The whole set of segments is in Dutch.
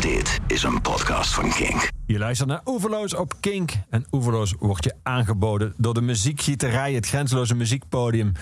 Dit is een podcast van Kink. Je luistert naar Oeverloos op Kink. En Oeverloos wordt je aangeboden door de muziekgieterij, het grenzeloze muziekpodium.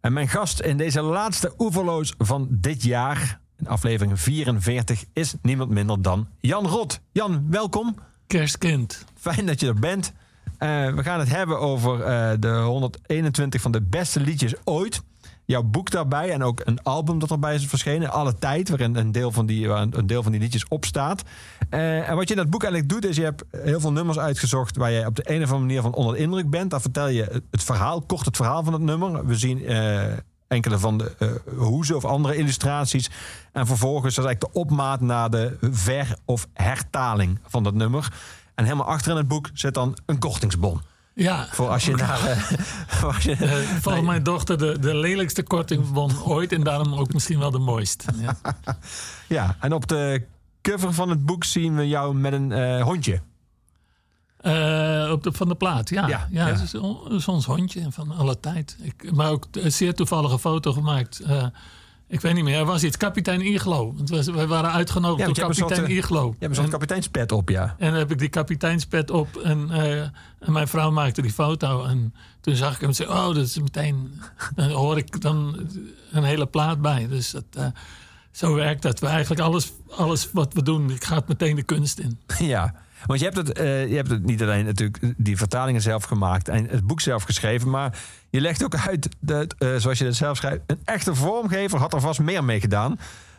En mijn gast in deze laatste Oeverloos van dit jaar, in aflevering 44, is niemand minder dan Jan Rot. Jan, welkom. Kerstkind. Fijn dat je er bent. Uh, we gaan het hebben over uh, de 121 van de beste liedjes ooit jouw boek daarbij en ook een album dat erbij is verschenen. Alle tijd, waarin een deel van die, een deel van die liedjes op staat. Uh, en wat je in dat boek eigenlijk doet, is je hebt heel veel nummers uitgezocht waar je op de een of andere manier van onder de indruk bent. Daar vertel je het verhaal, kort het verhaal van het nummer. We zien uh, enkele van de uh, hoezen of andere illustraties. En vervolgens is eigenlijk de opmaat naar de ver- of hertaling van dat nummer. En helemaal achter in het boek zit dan een kortingsbon. Ja. Voor als je naar. Als je, volgens nee. mijn dochter de, de lelijkste kortingbon ooit en daarom ook misschien wel de mooiste. Ja. ja, en op de cover van het boek zien we jou met een uh, hondje. op de, van de plaat, ja. Ja, ja, ja. is, is ons hondje van alle tijd. Ik, maar ook een zeer toevallige foto gemaakt. Ik weet niet meer, er was iets. Kapitein Iglo. Wij waren uitgenodigd ja, door kapitein soort, Iglo. Je hebt zo'n kapiteinspet op, ja. En dan heb ik die kapiteinspet op. En, uh, en mijn vrouw maakte die foto. En toen zag ik hem en zei... Oh, dat is meteen... Dan hoor ik dan een hele plaat bij. Dus dat, uh, zo werkt dat. We eigenlijk alles, alles wat we doen, gaat meteen de kunst in. Ja, want je hebt, het, uh, je hebt het niet alleen natuurlijk die vertalingen zelf gemaakt en het boek zelf geschreven, maar je legt ook uit dat, uh, zoals je het zelf schrijft, een echte vormgever had er vast meer mee gedaan.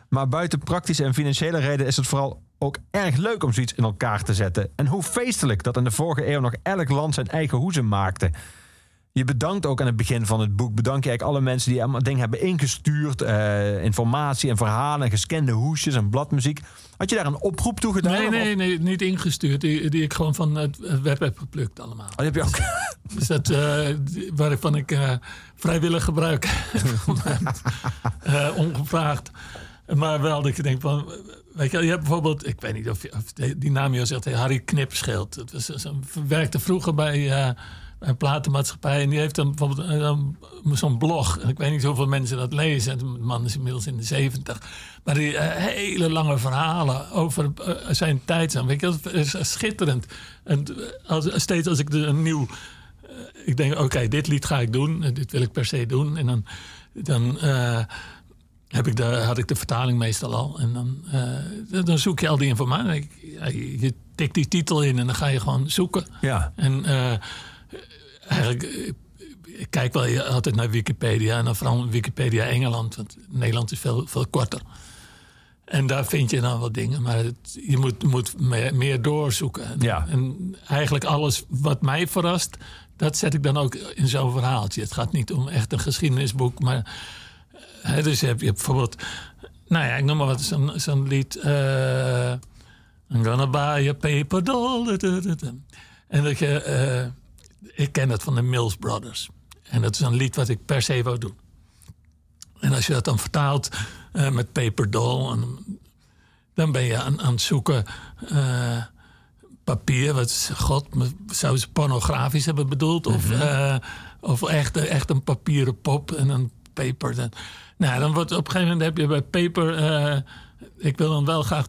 Maar buiten praktische en financiële reden is het vooral ook erg leuk om zoiets in elkaar te zetten. En hoe feestelijk dat in de vorige eeuw nog elk land zijn eigen hoezen maakte. Je bedankt ook aan het begin van het boek. Bedank je eigenlijk alle mensen die allemaal dingen hebben ingestuurd. Uh, informatie en verhalen, gescande hoesjes en bladmuziek. Had je daar een oproep toe gedaan? Nee, nee, nee niet ingestuurd. Die, die ik gewoon van het web heb geplukt allemaal. Oh, die heb je ook? Dus dat, uh, waarvan ik uh, vrijwillig gebruik. ongevraagd. Maar wel dat je denkt van... Weet je, je hebt bijvoorbeeld... Ik weet niet of, je, of die naam je zegt. Harry Knipschild. Dat was, werkte vroeger bij een platenmaatschappij. En die heeft dan bijvoorbeeld zo'n blog. Ik weet niet hoeveel mensen dat lezen. De man is inmiddels in de zeventig. Maar die uh, hele lange verhalen over uh, zijn tijd zijn. Weet je, dat is schitterend. En als, steeds als ik een nieuw... Uh, ik denk, oké, okay, dit lied ga ik doen. Dit wil ik per se doen. En dan... dan heb ik de, had ik de vertaling meestal al. En dan, dan zoek je al die informatie. Je, je tikt die titel in en dan ga je gewoon zoeken. Ja. En eigenlijk, ik kijk wel altijd naar Wikipedia. En dan vooral Wikipedia Engeland. Want Nederland is veel, veel korter. En daar vind je dan wat dingen. Maar het, je moet, moet meer, meer doorzoeken. En, ja. en eigenlijk alles wat mij verrast... dat zet ik dan ook in zo'n verhaaltje. Het gaat niet om echt een geschiedenisboek. Maar hè, dus je hebt, je hebt bijvoorbeeld... Nou ja, ik noem maar wat. Zo'n zo'n lied... Uh, I'm gonna buy a paper doll. En dat je... Uh, ik ken het van de Mills Brothers. En dat is een lied wat ik per se wou doen. En als je dat dan vertaalt uh, met Paper Doll, en, dan ben je aan, aan het zoeken uh, papier. Wat god, zou ze pornografisch hebben bedoeld? Of, mm -hmm. uh, of echt, echt een papieren pop en een paper. Dan, nou, dan wordt op een gegeven moment heb je bij paper. ik wil dan wel graag.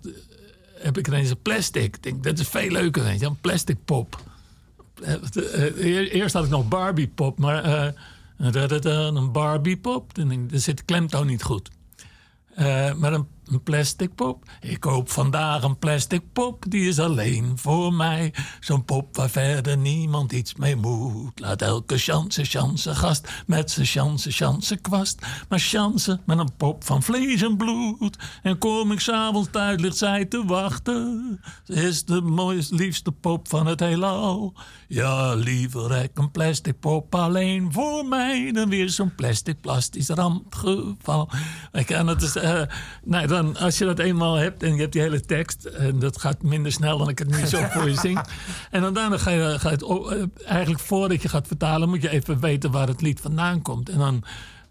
Heb ik ineens een plastic. Ik denk, dat is veel leuker, weet je, een plastic pop. Eerst had ik nog Barbie pop, maar een Barbie pop, dan zit klemtoon niet goed. Maar een, een, plastic pop. Ik koop vandaag een plastic pop, die is alleen voor mij. Zo'n pop waar verder niemand iets mee moet. Laat elke chance, chance gast met zijn chance, chance kwast. Maar chance met een pop van vlees en bloed. En kom ik s'avonds thuis, ligt zij te wachten. Ze is de mooiste, liefste pop van het heelal. Ja, liever ik een plastic pop alleen voor mij. Dan weer zo'n plastic plastisch rampgeval. En dat is... Uh, nou, dan, als je dat eenmaal hebt en je hebt die hele tekst, en dat gaat minder snel dan ik het nu zo voor je zing. En dan daarna ga je, ga je het, eigenlijk voordat je gaat vertalen, moet je even weten waar het lied vandaan komt. En dan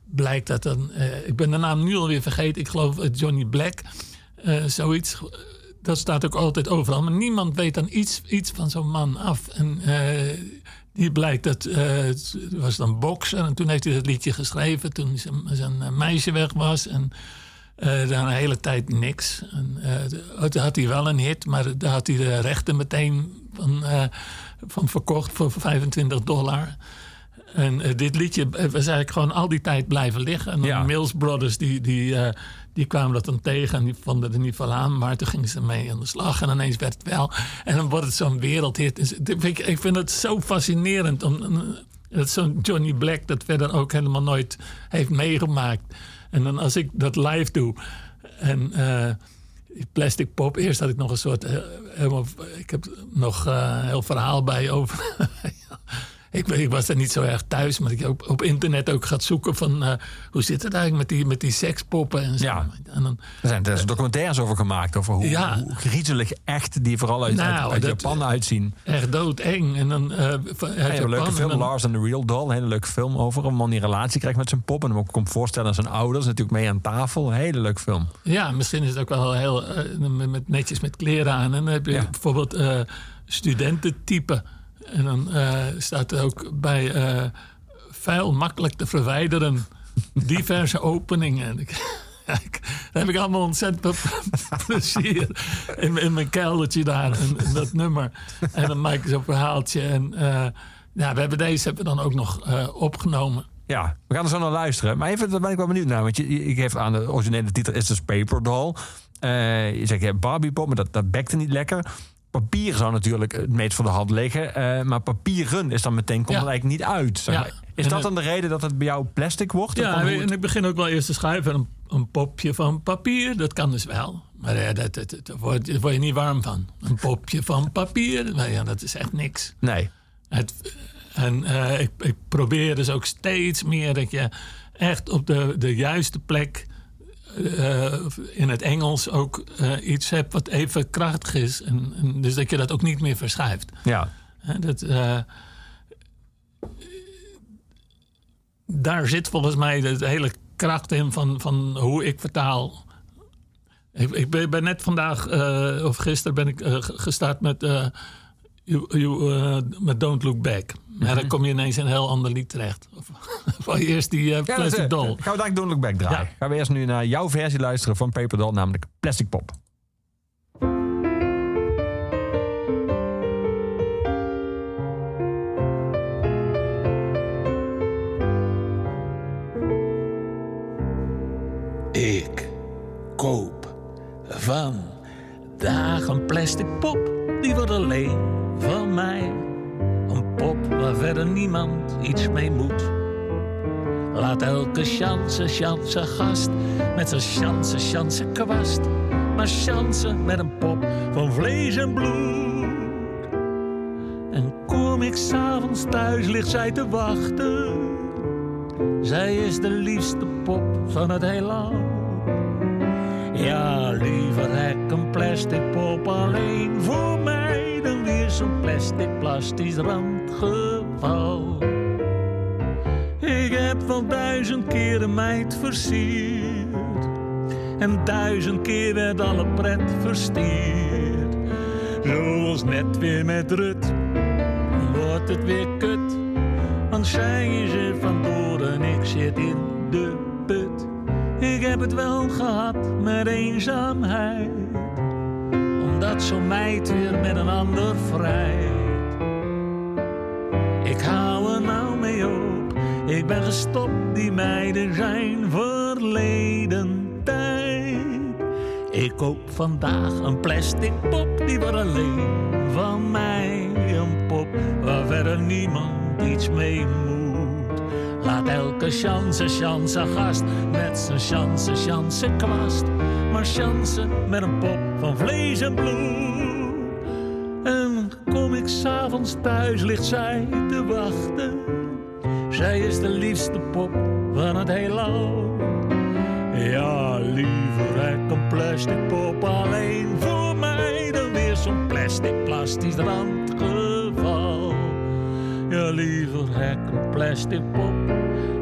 blijkt dat dan, uh, ik ben de naam nu alweer vergeten, ik geloof Johnny Black, uh, zoiets. Dat staat ook altijd overal, maar niemand weet dan iets, iets van zo'n man af. En die blijkt dat uh, was dan boksen en toen heeft hij dat liedje geschreven toen zijn, zijn meisje weg was en Eh, dan een hele tijd niks. En, eh, toen had hij wel een hit, maar daar had hij de rechten meteen van, eh, van verkocht voor 25 dollar. En dit liedje was eigenlijk gewoon al die tijd blijven liggen. En dan Ja. Mills Brothers, die, die, die kwamen dat dan tegen en die vonden er niet van aan. Maar toen gingen ze mee aan de slag en ineens werd het wel. En dan wordt het zo'n wereldhit. Dus ik, ik vind het zo fascinerend. Om, om- dat zo'n Johnny Black dat verder ook helemaal nooit heeft meegemaakt. En dan als ik dat live doe en... die plastic pop. Eerst had ik nog een soort. eh, helemaal, ik heb nog een heel verhaal bij over. ik, ik was er niet zo erg thuis, maar ik heb op, op internet ook gaat zoeken van. eh, hoe zit het eigenlijk met die, met die sekspoppen en zo. Ja. En dan, Er zijn, er zijn documentaires over gemaakt. Over hoe, Ja. hoe griezelig echt die vooral uit, uit- Nou, uit Japan uitzien. echt doodeng. En dan. eh uit Ja, een leuke en film, dan- Lars and the Real Doll. Een hele leuke film over een man die een relatie krijgt met zijn pop. En hem ook komt voorstellen aan zijn ouders. Natuurlijk mee aan tafel. Een hele leuke film. Ja, misschien is het ook wel heel eh, met, netjes met kleren aan. En dan heb je Ja. bijvoorbeeld eh studententype. En dan eh, staat er ook bij eh vuil makkelijk te verwijderen. Diverse openingen. Daar heb ik allemaal ontzettend plezier in, in mijn keldertje daar. En dat nummer. En dan maak ik zo'n verhaaltje. En eh, ja, we hebben deze hebben we dan ook nog opgenomen. Ja, we gaan er zo naar luisteren. Maar even, daar ben ik wel benieuwd naar. Want je, ik geef aan de originele titel is dus Paper Doll. Je zegt ja, Barbie pop, maar dat, dat bekte niet lekker. Papier zou natuurlijk het meest voor de hand liggen. eh, maar papieren is dan meteen, komt Ja. er eigenlijk niet uit. Zeg Ja. maar. Is En, dat eh, dan de reden dat het bij jou plastic wordt? Ja, van en het- ik begin ook wel eerst te schrijven. Een, een popje van papier, dat kan dus wel. Maar ja, dat, dat, dat- daar word, je niet warm van. Een popje van papier, nou ja, dat is echt niks. Nee. Het, en eh, ik, ik probeer dus ook steeds meer dat je echt op de, de juiste plek... eh, in het Engels ook eh, iets hebt wat even krachtig is. En, en dus dat je dat ook niet meer verschuift. Ja. Dat, eh, daar zit volgens mij de hele kracht in van, van hoe ik vertaal. Ik, ik ben, net vandaag, of gisteren ben ik gestart met, you, you, eh, met Don't Look Back. Maar dan kom je ineens in een heel ander lied terecht. Of, of eerst die eh, Ja, dat is Plastic het. Doll. Gaan we dadelijk Don't Look Back draaien. Ja. Gaan we eerst nu naar jouw versie luisteren van Paper Doll, namelijk Plastic Pop. Ik koop van dag een plastic pop, die wordt alleen van mij. Een pop waar verder niemand iets mee moet. Laat elke chance, chance gast met zijn chance, chance kwast. Maar chance met een pop van vlees en bloed. En kom ik s'avonds thuis, ligt zij te wachten. Zij is de liefste pop van het heelal. Ja, liever heb een plastic pop alleen voor mij zo'n plastic plastisch randgeval. Ik heb wel duizend keer een meid versierd. En duizend keer werd alle pret verstierd. Zoals net weer met Rut, wordt het weer kut. Want zij is er vandoor en ik zit in de put. Ik heb het wel gehad met eenzaamheid. Omdat zo'n meid weer met een ander vrijt. Ik hou er nou mee op. Ik ben gestopt, die meiden zijn verleden tijd. Ik koop vandaag een plastic pop, die wordt alleen van mij. Een pop waar verder niemand iets mee moet. Laat elke chance, chance gast met zijn chance, chance kwast. Maar chance met een pop van vlees en bloed. En kom ik s'avonds thuis, ligt zij te wachten. Zij is de liefste pop van het heelal. Ja, liever heb een plastic pop alleen voor mij dan weer zo'n plastic plastisch randgeval. Ja, liever heb een plastic pop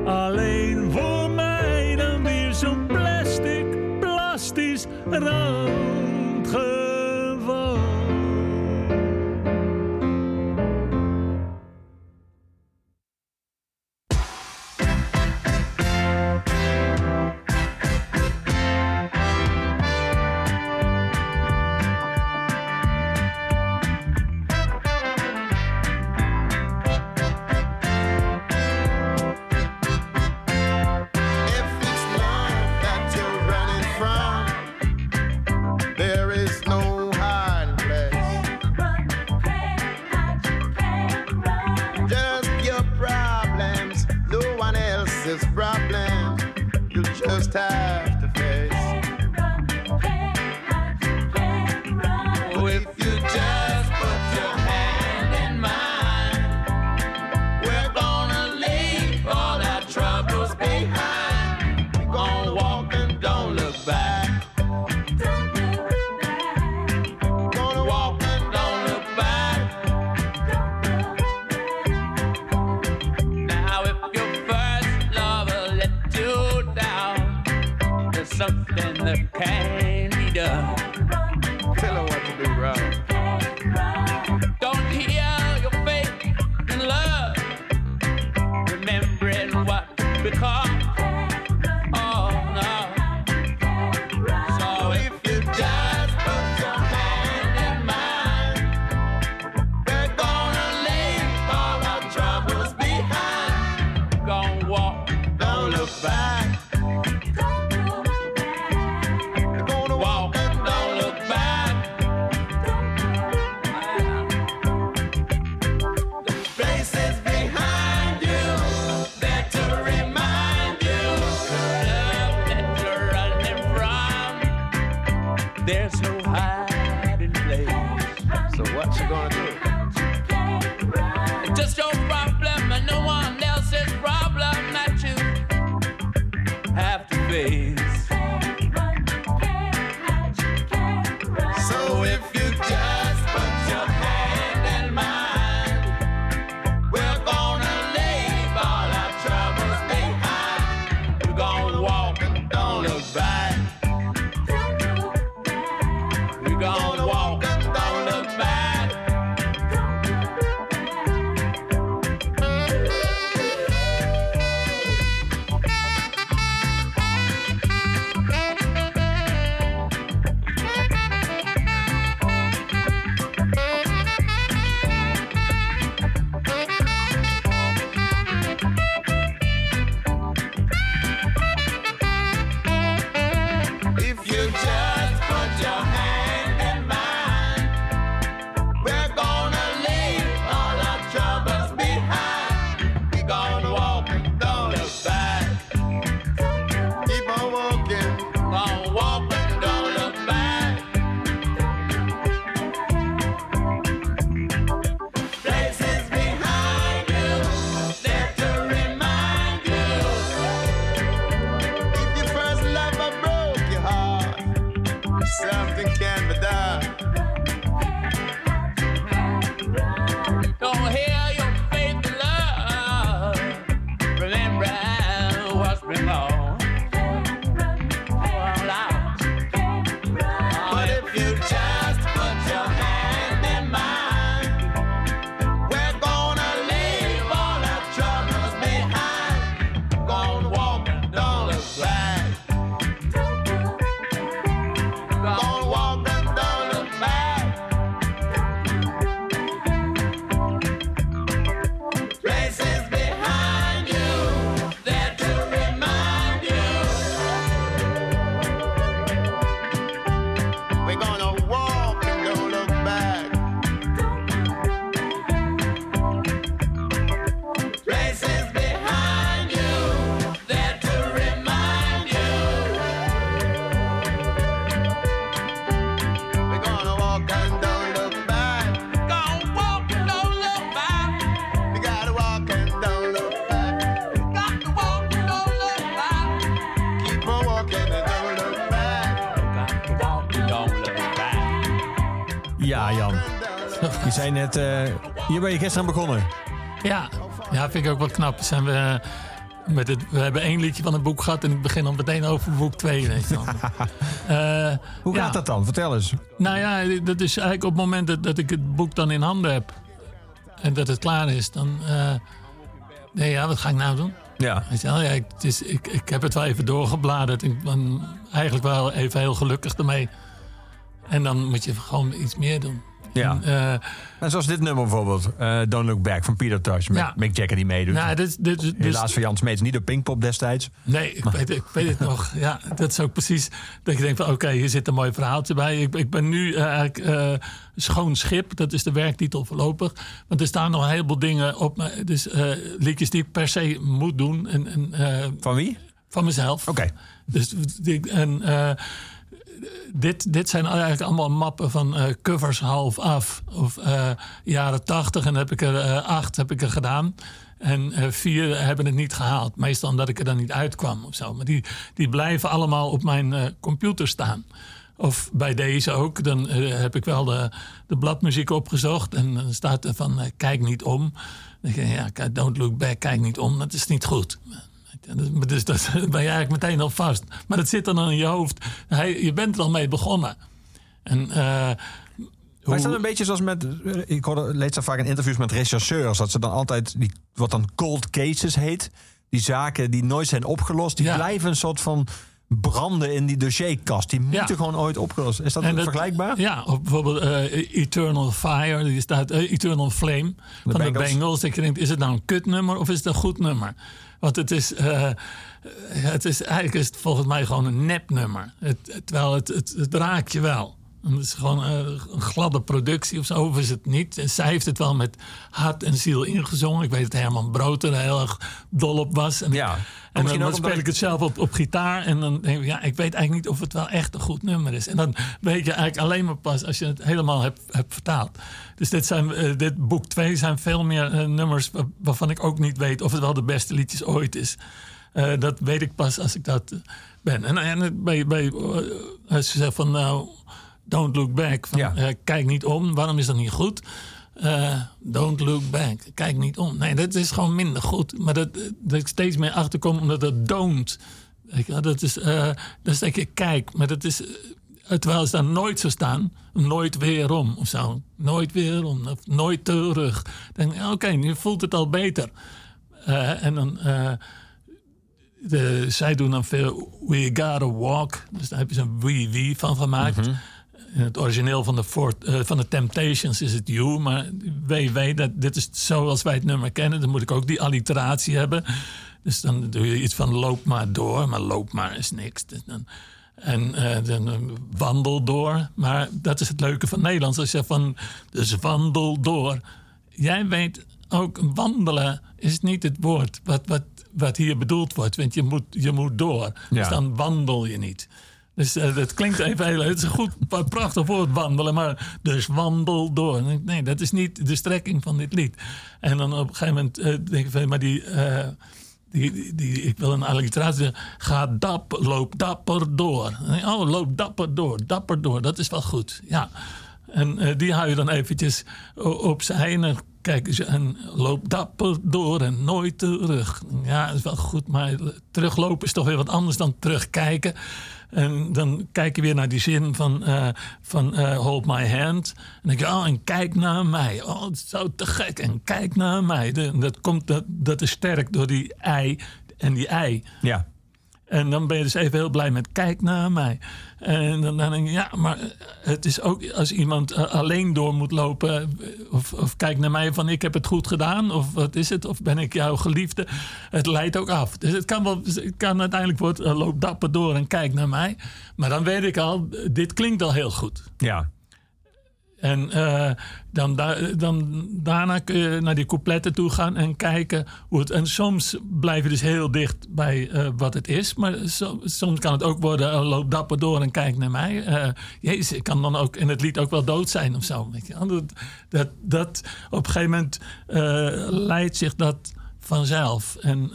alleen voor mij dan weer zo'n plastic plastisch randgeval. Net, eh, hier ben je gisteren begonnen. Ja, ja vind ik ook wel knap. Zijn we, eh, met het, we hebben één liedje van het boek gehad en ik begin al meteen over boek 2. Weet je wel. Eh, Hoe ja. gaat dat dan? Vertel eens. Nou ja, dat is eigenlijk op het moment dat, dat ik het boek dan in handen heb en dat het klaar is, dan. eh, nee, ja, wat ga ik nou doen? Ja. Weet je wel, ja, ik, het is, ik, ik heb het wel even doorgebladerd. Ik ben eigenlijk wel even heel gelukkig ermee. En dan moet je gewoon iets meer doen. Ja. En, eh, En zoals dit nummer bijvoorbeeld. eh, Don't Look Back van Peter Tosh. Met Ja. Mick Jagger die meedoet. nou, dit, dit, dus, Helaas voor Jan Smeets niet op Pinkpop destijds. Nee, ik weet, ik weet het nog. Ja, dat is ook precies dat je denkt van oké, hier zit een mooi verhaaltje bij. Ik, ik ben nu eh, eigenlijk schoon schip. Dat is de werktitel voorlopig. Want er staan nog een heleboel dingen op. me. Dus eh, liedjes die ik per se moet doen. En, en, Van wie? van mezelf. Oké. Dus en, dit, dit zijn eigenlijk allemaal mappen van eh, covers half af. Of eh, jaren tachtig. En heb ik er eh, acht heb ik er gedaan. En vier hebben het niet gehaald. Meestal omdat ik er dan niet uitkwam of zo. Maar die, die blijven allemaal op mijn computer staan. Of bij deze ook. Dan heb ik wel de, de bladmuziek opgezocht. En dan staat er van kijk niet om. Dan denk ja, don't look back, kijk niet om. Dat is niet goed. Dus- Dus dat ben je eigenlijk meteen al vast. Maar dat zit dan in je hoofd. Hij, je bent er al mee begonnen. En, eh, Maar is dat een beetje zoals met... Ik hoorde, lees dat vaak in interviews met rechercheurs. Dat ze dan altijd, die, wat dan cold cases heet. Die zaken die nooit zijn opgelost. Die Ja. blijven een soort van branden in die dossierkast. Die moeten gewoon ooit opgelost. Is dat vergelijkbaar? Ja, bijvoorbeeld eh, Eternal Fire, die staat eh, Eternal Flame van de Bengals. Bengals. Dat je denkt, is het nou een kutnummer of is het een goed nummer? Want het is, eh, het is eigenlijk is het volgens mij gewoon een nepnummer. Het- terwijl het, het, het raakt je wel. Het is gewoon eh, een gladde productie of zo, of is het niet. En zij heeft het wel met hart en ziel ingezongen. Ik weet dat Herman Brood er heel erg dol op was. En, Ja. en dan, omdat speel ik het zelf op, op gitaar. En dan denk ik, ja, ik weet eigenlijk niet of het wel echt een goed nummer is. En dan weet je eigenlijk alleen maar pas als je het helemaal hebt, hebt vertaald. Dus dit, zijn, eh, dit boek 2 zijn veel meer eh, nummers wa- waarvan ik ook niet weet of het wel de beste liedjes ooit is. Dat weet ik pas als ik dat ben. En, en bij, bij, als je zegt van nou, don't look back. Van, Ja. eh, kijk niet om. Waarom is dat niet goed? Eh, don't look back. Kijk niet om. Nee, dat is gewoon minder goed. Maar dat, dat ik steeds meer achterkom omdat dat don't. Dat is, eh, dat is je kijk. Maar dat is. Terwijl ze daar nooit zo staan, nooit weerom of zo. Nooit weerom, of nooit terug. Dan denk ik, oké, nu voelt het al beter. En dan, eh, de, zij doen dan veel We Gotta Walk. Dus daar heb je zo'n wee wee van gemaakt. In het origineel van de, Fort, eh, van de Temptations is het You. Maar WW, dat, dit is zoals wij het nummer kennen. Dan moet ik ook die alliteratie hebben. Dus dan doe je iets van loop maar door. Maar loop maar is niks. Dus dan, en eh, dan eh, wandel door. Maar dat is het leuke van Nederlands. Als je van, dus wandel door. Jij weet ook, wandelen is niet het woord wat, wat, wat hier bedoeld wordt. Want je moet, je moet door. Dus dan wandel je niet. Dus eh, dat klinkt even heel... Het is een goed, prachtig woord, wandelen. Maar dus wandel door. Nee, dat is niet de strekking van dit lied. En dan op een gegeven moment eh, denk ik van... Maar die... eh, die, die, die- ik wil een alliteratie. Ga dapper, loop dapper door. Oh, loop dapper door, dapper door. Dat is wel goed, ja. En die hou je dan eventjes o- opzij en kijken ze en loop dapper door en nooit terug. Ja, dat is wel goed, maar teruglopen is toch weer wat anders dan terugkijken. En dan kijk je weer naar die zin van, eh, van eh, hold my hand. En dan denk je, oh, en kijk naar mij. Oh, het is zo te gek. En kijk naar mij. De- dat, komt, dat, dat is sterk door die ei en die ei. Ja. En dan ben je dus even heel blij met kijk naar mij. En dan, denk je, ja, maar het is ook als iemand eh, alleen door moet lopen. eh, Of, of kijk naar mij van ik heb het goed gedaan. Of wat is het? Of ben ik jouw geliefde? Het leidt ook af. Dus het kan, wel, het kan uiteindelijk worden eh, loop dapper door en kijk naar mij. Maar dan weet ik al, dit klinkt al heel goed. Ja. En eh, dan, da- dan, daarna kun je naar die coupletten toe gaan en kijken hoe het. En soms blijf je dus heel dicht bij eh, wat het is. Maar so- soms kan het ook worden: eh, loop dapper door en kijk naar mij. Jezus, ik kan dan ook in het lied ook wel dood zijn of zo. Dat, dat, op een gegeven moment leidt zich dat vanzelf. En.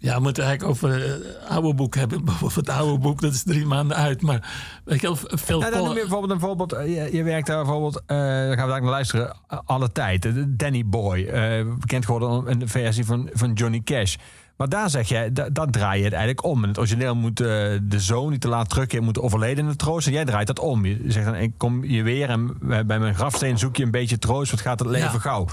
Eh, ja, we moeten eigenlijk over het oude boek hebben. Of het oude boek, dat is drie maanden uit. Maar weet je wel, veel Nou, dan noem je bijvoorbeeld een voorbeeld. eh, Je, je werkt daar bijvoorbeeld, eh, daar gaan we daar naar luisteren, eh, alle tijd. Eh, Danny Boy, eh, bekend geworden de versie van, van Johnny Cash. Maar daar zeg jij, da- dat draai je het eigenlijk om. In het origineel moet eh, de zoon niet te laat terugkeren, moet overleden in de troost. En jij draait dat om. Je zegt dan, ik kom je weer en bij bij mijn grafsteen zoek je een beetje troost. Wat gaat het leven Ja. gauw?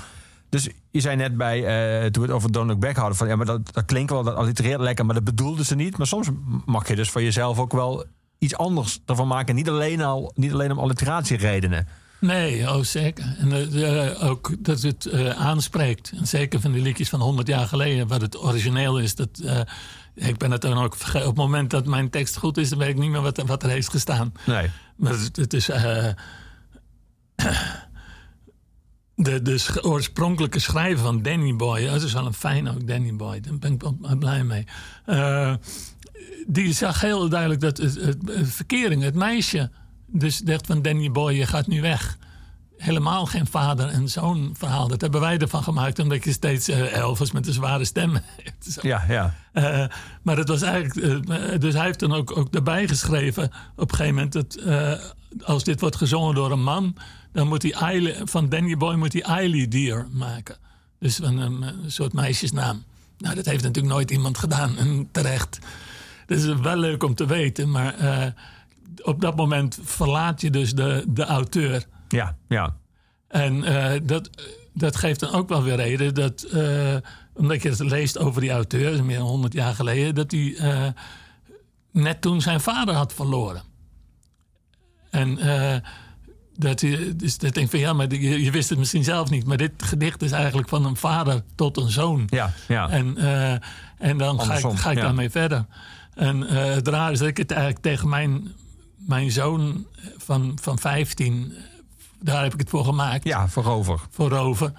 Dus je zei net bij, eh, toen we het over Don't Look Back hadden, van ja, maar dat, dat klinkt wel, dat allitereert lekker, maar dat bedoelden ze niet. Maar soms mag je dus voor jezelf ook wel iets anders ervan maken. Niet alleen, al, niet alleen om alliteratieredenen. Nee, oh zeker. En eh, eh, ook dat het aanspreekt. En zeker van die liedjes van 100 jaar geleden, wat het origineel is. Dat, ik ben het dan ook vergeten. Op het moment dat mijn tekst goed is, dan weet ik niet meer wat, wat er heeft gestaan. Nee. Maar het, het is. De, de oorspronkelijke schrijver van Danny Boy, dat is wel een fijn ook, Danny Boy, daar ben ik blij mee. Eh, die zag heel duidelijk dat het, het, het verkering, het meisje, dus dacht van Danny Boy, je gaat nu weg. Helemaal geen vader en zoon verhaal. Dat hebben wij ervan gemaakt, omdat je steeds Elvis met een zware stem hebt. Ja, ja. Eh, maar het was eigenlijk. eh, dus hij heeft dan ook, ook daarbij geschreven. op een gegeven moment. Dat, als dit wordt gezongen door een man. dan moet hij van Danny Boy moet hij Eily Deer maken. Dus een, een, soort meisjesnaam. Nou, dat heeft natuurlijk nooit iemand gedaan. En terecht. Dat is wel leuk om te weten. Maar op dat moment verlaat je dus de, de auteur. Ja, ja. En eh, dat, dat geeft dan ook wel weer reden dat, eh, omdat je het leest over die auteur, dat is meer dan 100 jaar geleden, dat hij eh, net toen zijn vader had verloren. En dat hij, dus dat denk ik van ja, maar je, je wist het misschien zelf niet, maar dit gedicht is eigenlijk van een vader tot een zoon. Ja, ja. En, en dan ga ik, ga ik ja. daarmee verder. En het raar is dat ik het eigenlijk tegen mijn, mijn zoon van, van 15, eh, daar heb ik het voor gemaakt. Ja, voorover. Voorover.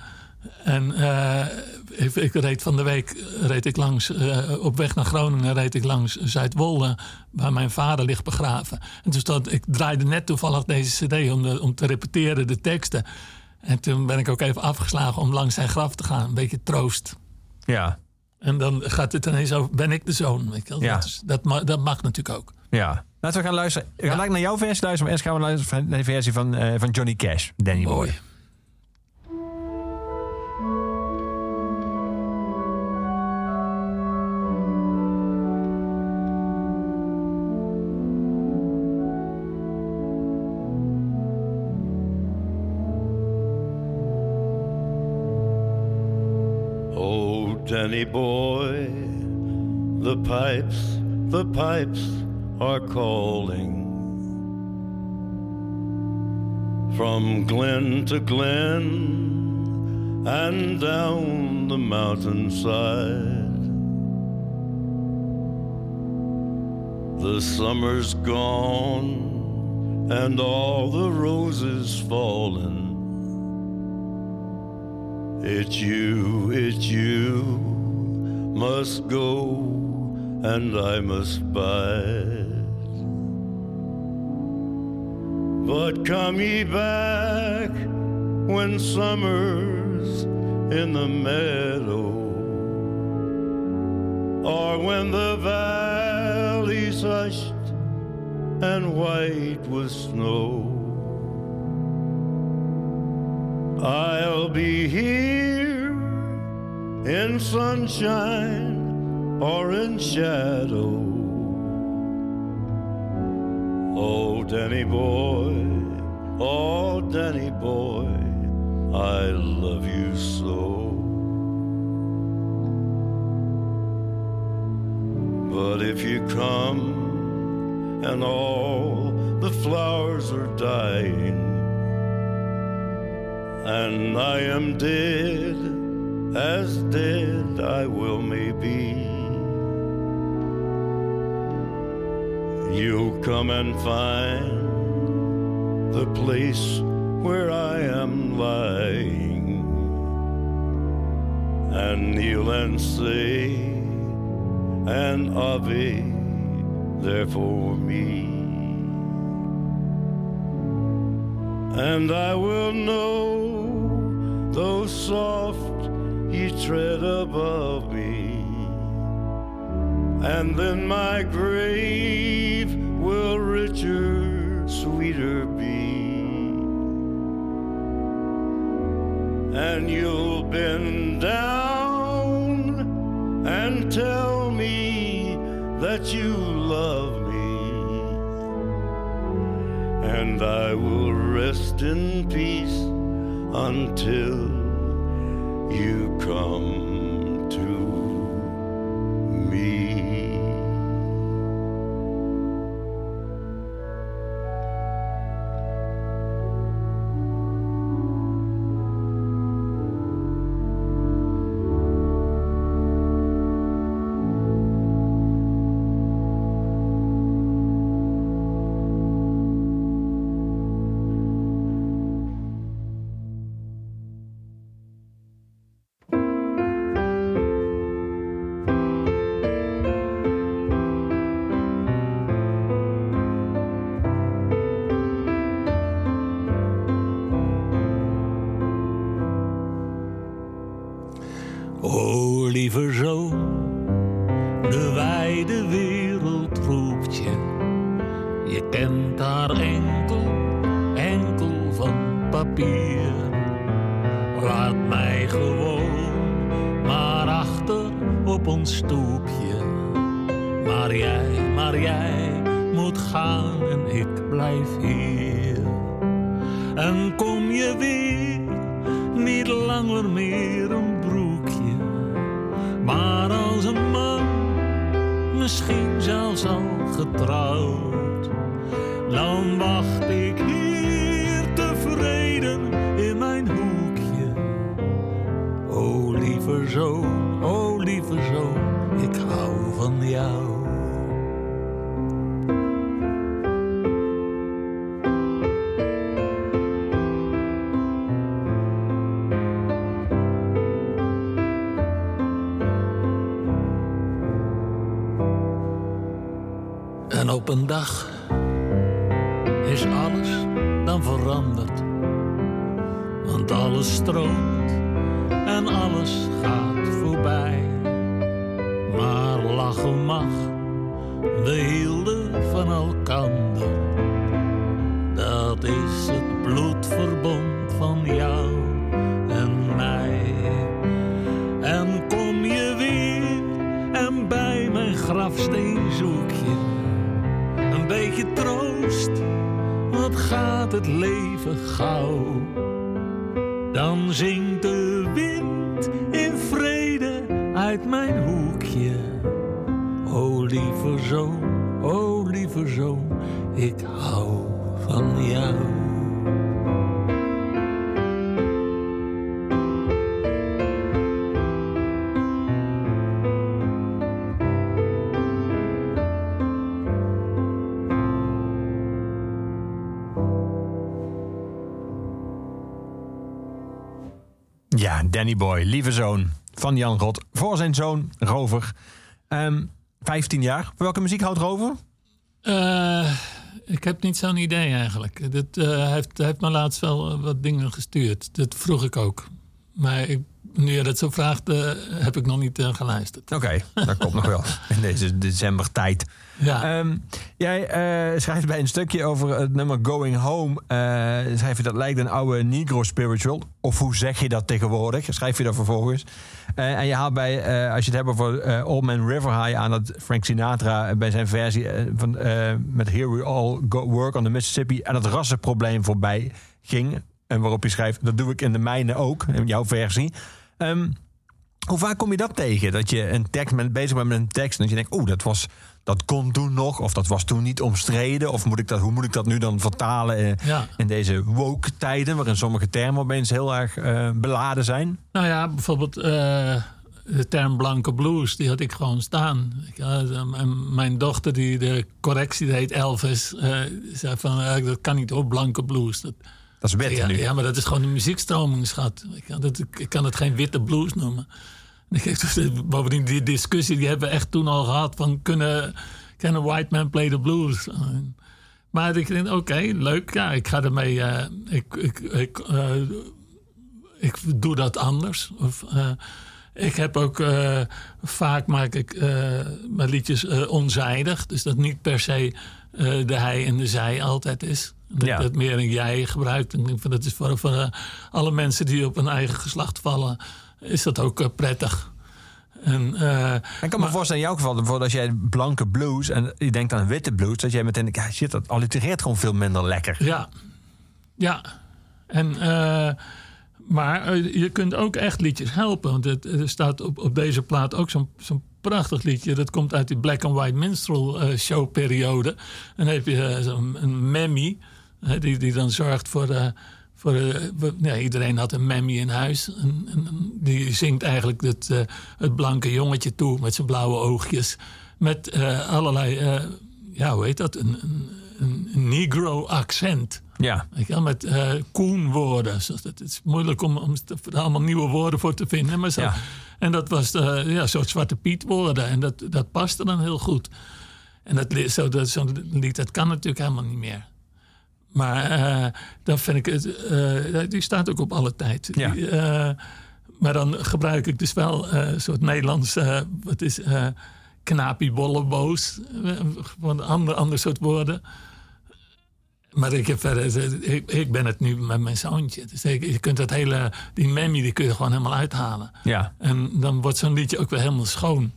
En eh, ik, ik reed van de week reed ik langs, eh, op weg naar Groningen reed ik langs Zuidwolde, waar mijn vader ligt begraven. En toen stond, ik draaide net toevallig deze cd om, de, om te repeteren de teksten. En toen ben ik ook even afgeslagen om langs zijn graf te gaan. Een beetje troost. Ja, En dan gaat het ineens over, ben ik de zoon? Weet je wel? Ja. Dat, is- dat, ma- dat mag natuurlijk ook. ja. Laten we gaan luisteren. We gaan naar jouw versie luisteren, maar eerst gaan we luisteren naar de versie van, eh, van Johnny Cash, Danny Boy. Mooi. Oh, Danny boy, the pipes, the pipes are calling. From glen to glen and down the mountainside. The summer's gone and all the roses fallen. It's you, it's you must go, and I must bide. But come ye back when summer's in the meadow, or when the valley's hushed and white with snow. I'll be here in sunshine or in shadow. Oh, Danny boy, oh, Danny boy, I love you so. But if you come and all the flowers are dying, and I am dead, as dead I will may be. You'll come and find the place where I am lying, and kneel and say an Ave there for me. And I will know, though soft ye tread above me, and then my grave will richer, sweeter be. And you'll bend down and tell me that you love me and I will rest in peace until you come Op een dag een beetje troost. Wat gaat het leven gauw? Dan zingt de wind in vrede uit mijn hoekje. O lieve zoon, o lieve zoon, ik hou van jou. Danny Boy, lieve zoon van Jan Rot. Voor zijn zoon, Rover. Ehm 15 jaar. Welke muziek houdt Rover? Eh, ik heb niet zo'n idee eigenlijk. Dit, eh, heeft, hij heeft me laatst wel eh, wat dingen gestuurd. Dat vroeg ik ook. Maar ik, nu je dat zo vraagt, eh, heb ik nog niet eh, geluisterd. Oké, dat komt nog wel in deze decembertijd. Ja, Ehm, jij eh, schrijft bij een stukje over het nummer Going Home. schrijf je dat lijkt een oude Negro spiritual. Of hoe zeg je dat tegenwoordig? Schrijf je dat vervolgens. En je haalt bij, als je het hebt over Old Man River High aan dat Frank Sinatra bij zijn versie van, met Here We All Go Work on the Mississippi en het rassenprobleem voorbij ging. En waarop je schrijft, dat doe ik in de mijne ook, in jouw versie. Ehm, hoe vaak kom je dat tegen? Dat je een tekst bent, bezig bent met een tekst en dat je denkt, oeh, dat was dat kon toen nog, of dat was toen niet omstreden, of moet ik dat, hoe moet ik dat nu dan vertalen eh, Ja. in deze woke tijden, waarin sommige termen opeens heel erg eh, beladen zijn? nou ja, bijvoorbeeld eh, de term blanke blues, die had ik gewoon staan. Ik, mijn- dochter, die de correctie deed, Elvis, zei van, dat kan niet hoor, blanke blues. Dat, Dat is wet ja, nu. ja, maar dat is gewoon een muziekstroming, schat. Ik kan, dat, ik kan het geen witte blues noemen. En ik heb dus- bovendien, die discussie die hebben we echt toen al gehad van kunnen, can a white man play the blues? Maar ik denk, oké, leuk, ja, ik ga ermee, eh, ik, ik, ik, eh, ik doe dat anders. Of, eh, ik heb ook eh, vaak maak ik eh, mijn liedjes eh, onzijdig, dus dat niet per se eh, de hij en de zij altijd is. Dat, Ja. dat meer een jij gebruikt. En ik dat is voor, voor eh, alle mensen die op een eigen geslacht vallen, is dat ook eh, prettig. En, eh, Ik kan me voorstellen in jouw geval, bijvoorbeeld als jij blanke blues en je denkt aan witte blues, dat jij meteen denkt, ja shit, dat allitereert gewoon veel minder lekker. Ja, ja. En, maar je kunt ook echt liedjes helpen. Want het, er staat op, op deze plaat ook zo'n zo'n prachtig liedje. Dat komt uit die Black and White Minstrel eh, show periode. En dan heb je zo'n een mammy. Die, die dan zorgt voor... de voor de, ja, iedereen had een mammy in huis. En, en- en die zingt eigenlijk het, eh, het blanke jongetje toe met zijn blauwe oogjes. Met eh, allerlei, eh, ja, hoe heet dat? Een, een, een, een negro accent. Ja, Weet je wel, met eh koenwoorden. Het is moeilijk om, om er allemaal nieuwe woorden voor te vinden. Maar zo. Ja. En dat was de, ja, soort Zwarte Piet woorden. En dat, dat paste dan heel goed. En dat, zo, dat, zo'n lied, dat kan natuurlijk helemaal niet meer. Maar eh, dan vind ik het... eh, die staat ook op alle tijd. Ja. Die, eh, maar dan gebruik ik dus wel een soort Nederlands... wat is... knapie, bolle, boos. Eh, Gewoon een ander, ander soort woorden. Maar ik, heb verder, ik, ik ben het nu met mijn zoontje. Dus ik, je kunt dat hele, die memmy die kun je gewoon helemaal uithalen. ja. En dan wordt zo'n liedje ook weer helemaal schoon.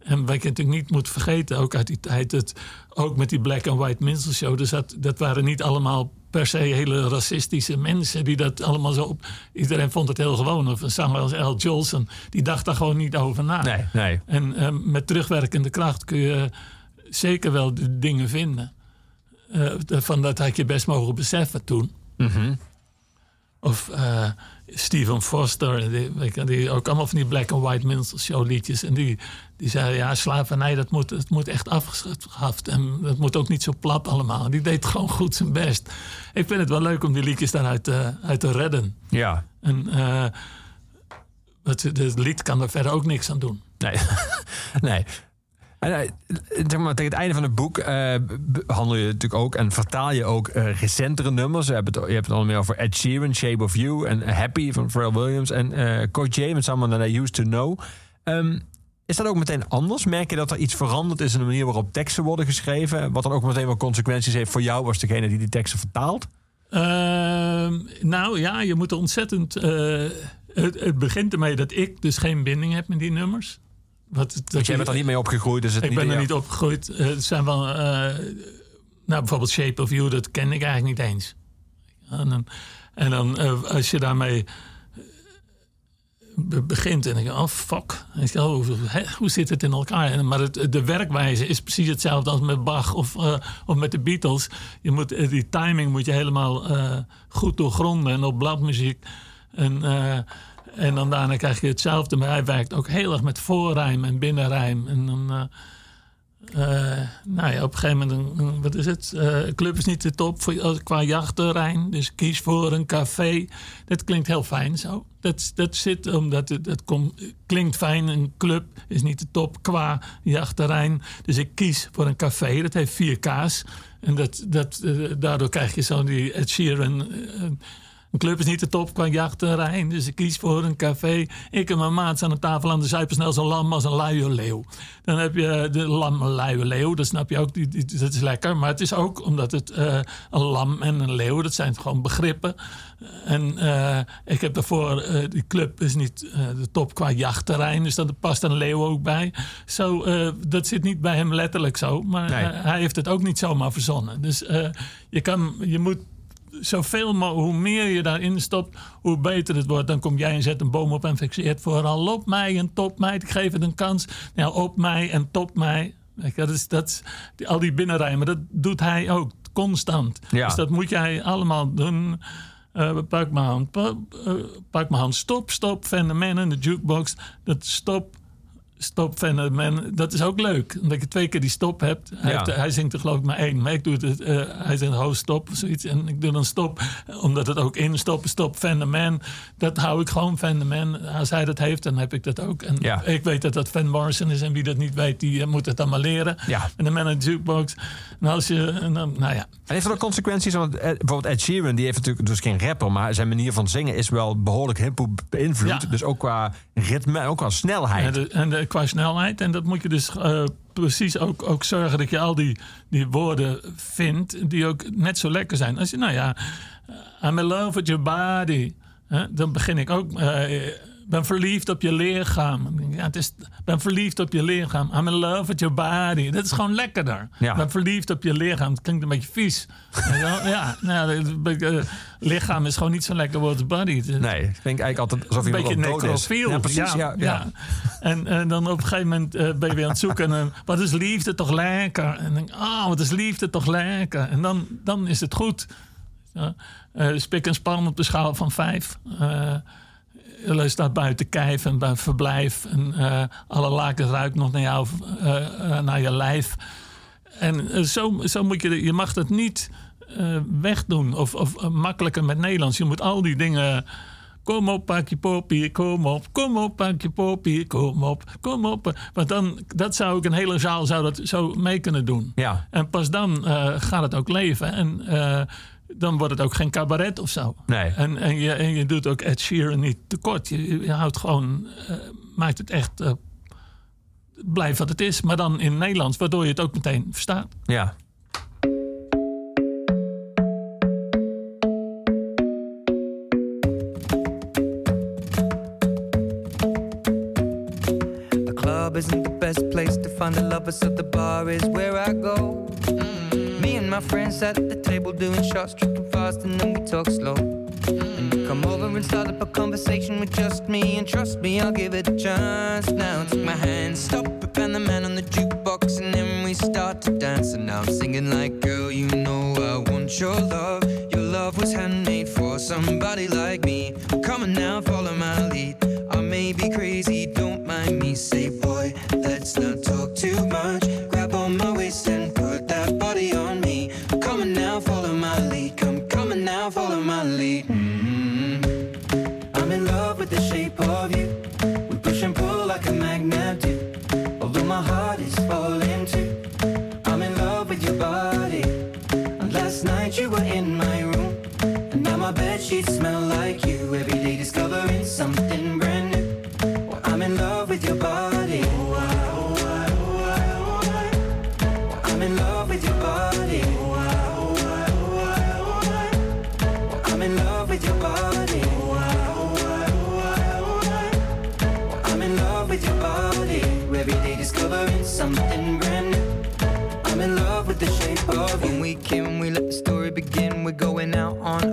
En wat je natuurlijk niet moet vergeten, ook uit die tijd, dat ook met die Black and White Minstrel Show, dus dat, dat waren niet allemaal per se hele racistische mensen die dat allemaal zo op. Iedereen vond het heel gewoon. Of een zanger als Al Jolson, die dacht daar gewoon niet over na. Nee, nee. En eh, met terugwerkende kracht kun je zeker wel de dingen vinden. Eh, van dat had je best mogen beseffen toen. Of eh, Stephen Foster, die, weet je, die ook allemaal van die black and white minstrel show liedjes. En die, die zei, ja, slavernij, dat moet, dat moet echt afgeschaft. En dat moet ook niet zo plat allemaal. Die deed gewoon goed zijn best. Ik vind het wel leuk om die liedjes daaruit eh, uit te redden. Ja. En eh, het, het lied kan er verder ook niks aan doen. Nee. nee. En, eh, tegen het einde van het boek b- handel je natuurlijk ook en vertaal je ook eh, recentere nummers. Je hebt het, je al meer over Ed Sheeran, Shape of You en Happy van Pharrell Williams en eh Coach James, Someone That I Used to Know. Ehm, is dat ook meteen anders? Merk je dat er iets veranderd is in de manier waarop teksten worden geschreven? Wat dan ook meteen wel consequenties heeft voor jou als degene die die teksten vertaalt? Ehm, nou ja, je moet er ontzettend. het begint ermee dat ik dus geen binding heb met die nummers. Wat, dat Dus jij bent er niet mee opgegroeid. Dus het Ik niet, ben er niet opgegroeid. Eh, Het zijn wel. eh, nou, bijvoorbeeld Shape of You, dat ken ik eigenlijk niet eens. En dan, en dan eh, als je daarmee be- begint en denk je, oh fuck. Ik, oh, hè, hoe zit het in elkaar? En, maar het, de werkwijze is precies hetzelfde als met Bach of, of met de Beatles. Je moet, die timing moet je helemaal goed doorgronden en op bladmuziek. En, en dan daarna krijg je hetzelfde. Maar hij werkt ook heel erg met voorrijm en binnenrijm. En dan... eh, eh, nou ja, op een gegeven moment, wat is het? Eh, club is niet de top qua jachtterrein. Dus kies voor een café. Dat klinkt heel fijn zo. Dat, dat zit omdat het, het kom- klinkt fijn. Een club is niet de top qua jachtterrein. Dus ik kies voor een café. Dat heeft vier K's. En dat, dat, daardoor krijg je zo die Ed Sheeran... een club is niet de top qua jachtterrein. Dus ik kies voor een café. Ik en mijn maat staan aan tafel aan de zuipen snel zo'n lam als een luie leeuw. Dan heb je de lam een luie leeuw. Dat snap je ook. Die, die- dat is lekker. Maar het is ook omdat het eh, een lam en een leeuw. Dat zijn gewoon begrippen. En eh, ik heb daarvoor... eh, die club is niet de top qua jachtterrein. Dus daar past een leeuw ook bij. Zo, dat zit niet bij hem letterlijk zo. Maar Nee. hij heeft het ook niet zomaar verzonnen. Dus je, kan, je moet zoveel mogelijk, hoe meer je daarin stopt, hoe beter het wordt. Dan kom jij en zet een boom op en fixeert vooral op mij en top mij. Ik geef het een kans. Nou, op mij en top mij. Dat is, dat is, al die binnenrijmen, dat doet hij ook constant. Ja. Dus dat moet jij allemaal doen. Eh, pak mijn hand, pa- eh, pak mijn hand, stop, stop, Van de Man in de jukebox. Dat stop, stop, Van de Man, dat is ook leuk. Omdat je twee keer die stop hebt. Hij, Ja. heeft- hij zingt er geloof ik maar één, maar ik doe het, eh, hij zingt hoog stop of zoiets. En ik doe dan stop, omdat het ook in stop, stop, Van de Man. Dat hou ik gewoon Van de Man. Als hij dat heeft, dan heb ik dat ook. En Ja. ik weet dat dat Van Morrison is en wie dat niet weet, die eh, moet het dan maar leren. Ja. En de Man in de jukebox. En als je, en dan, nou ja. En heeft dat ook consequenties? Want eh, bijvoorbeeld Ed Sheeran, die heeft natuurlijk dus geen rapper, maar zijn manier van zingen is wel behoorlijk hip-hop beïnvloed. Dus ook qua ritme ook qua snelheid. En, de, en de, qua snelheid. En dat moet je dus eh, precies ook, ook zorgen dat je al die, die woorden vindt die ook net zo lekker zijn. Als je, nou ja, eh, I'm in love with your body. Dan begin ik ook. eh, ben verliefd op je lichaam. Ja, het is, ben verliefd op je lichaam. I'm in love with your body. Dat is gewoon lekkerder. Ja. Ben verliefd op je lichaam. Het klinkt een beetje vies. Je ja, nou, eh, lichaam is gewoon niet zo lekker woord body. Nee, ik denk eigenlijk altijd alsof een iemand beetje necrofiel. Ja, precies. Ja, ja. En, en dan op een gegeven moment eh, ben je weer aan het zoeken. En, wat is liefde toch lekker? En denk ah, wat is liefde toch lekker? En dan, dan is het goed. Eh, spik en span op de schaal van vijf. Je staat buiten kijf en bij verblijf. En eh, alle lakens ruikt nog naar, jou, eh, eh, naar je lijf. En zo, zo moet je, je mag het niet wegdoen of, of makkelijker met Nederlands. Je moet al die dingen. Kom op, pak je poppie, kom op. Kom op, pak je poppie, kom op. Kom op. Want dan, dat zou ik een hele zaal zou dat zo mee kunnen doen. Ja. En pas dan gaat het ook leven. En dan wordt het ook geen cabaret of zo. Nee. En, en, je, en je doet ook Ed Sheeran niet tekort. Je, je houdt gewoon, eh, maakt het echt, eh blijft wat het is. Maar dan in Nederlands, waardoor je het ook meteen verstaat. Ja. The club isn't the best place to find the lovers, so the bar is where I go. And my friends at the table doing shots, tripping fast, and then we talk slow. And you come over and start up a conversation with just me, and trust me, I'll give it a chance. Now take my hand, stop it, and the man on the jukebox, and then we start to dance. And now I'm singing like, girl, you know I want your love. Your love was handmade for somebody like me. Come on now, follow my lead. I may be crazy, don't mind me. Say, boy, let's not sheets smell like you. Every day discovering something brand new. Well, I'm in love with your body. Oh, oh, oh, oh, I'm in love with your body. Oh, oh, oh, oh I'm in love with your body. Oh, I'm in love with your body. Every day discovering something brand new. I'm in love with the shape of you. When we came, we let the story begin.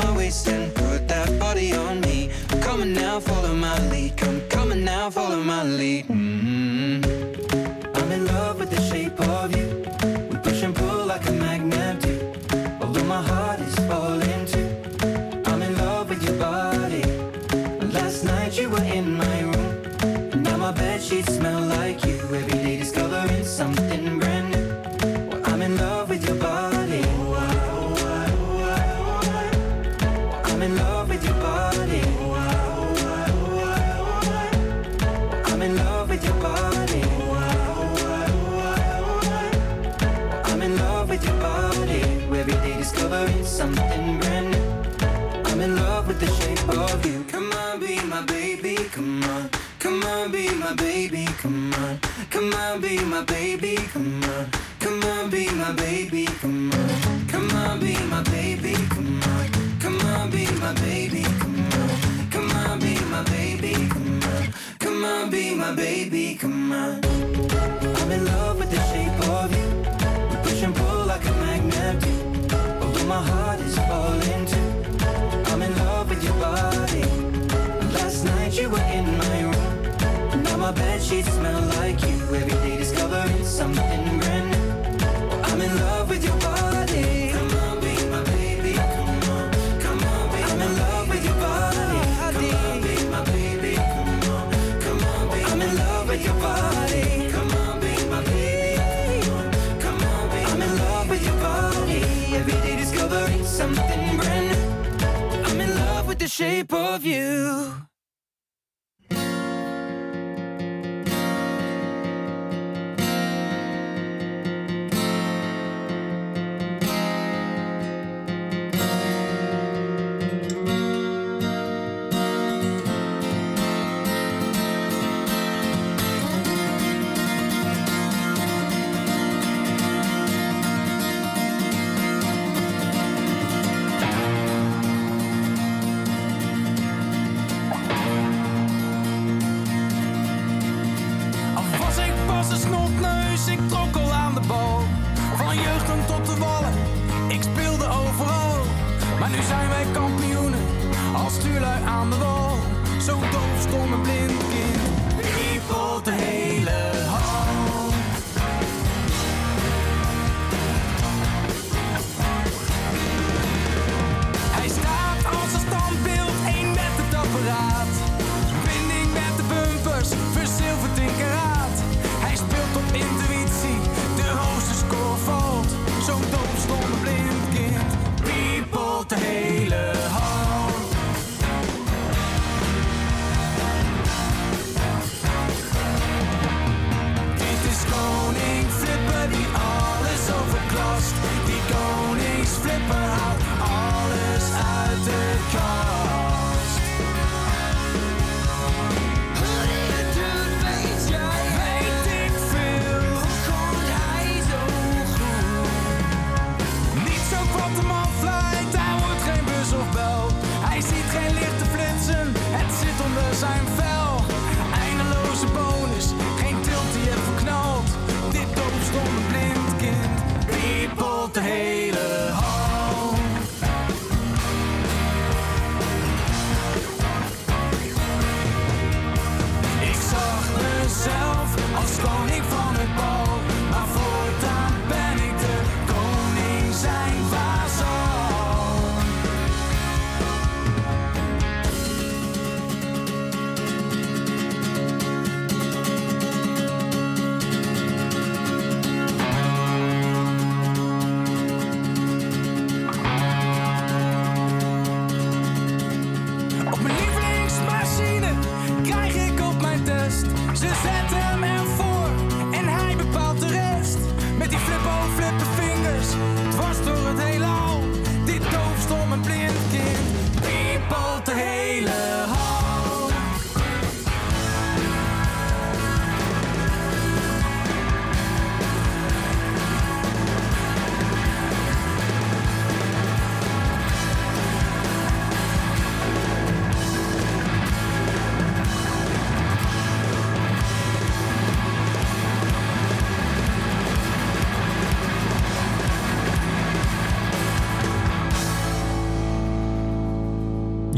My waist and put that body on me. Come on now, follow my lead. Come on now, follow my lead. Come on. Come on, be my baby, come on. Come on, be my baby, come on. Come on, be my baby, come on. Come on, be my baby, come on. Come on, be my baby, come on. Come on, be my baby, come on. Come on, be my baby, come on. I'm in love with the shape of you. We push and pull like a magnet do. Although my heart is falling too. I'm in love with your body. Last night you were in my room. Now my bed sheets smell like you. Every day discovering something brand new. I'm in love with your body. Come on, be my baby. Come on, come on, I'm in love with your body. Come on, be my baby. Come on, come on, I'm in love with your body. Come on, be my baby. Come on, come on, I'm in love with your body. Every day discovering something brand new. I'm in love with the shape of you.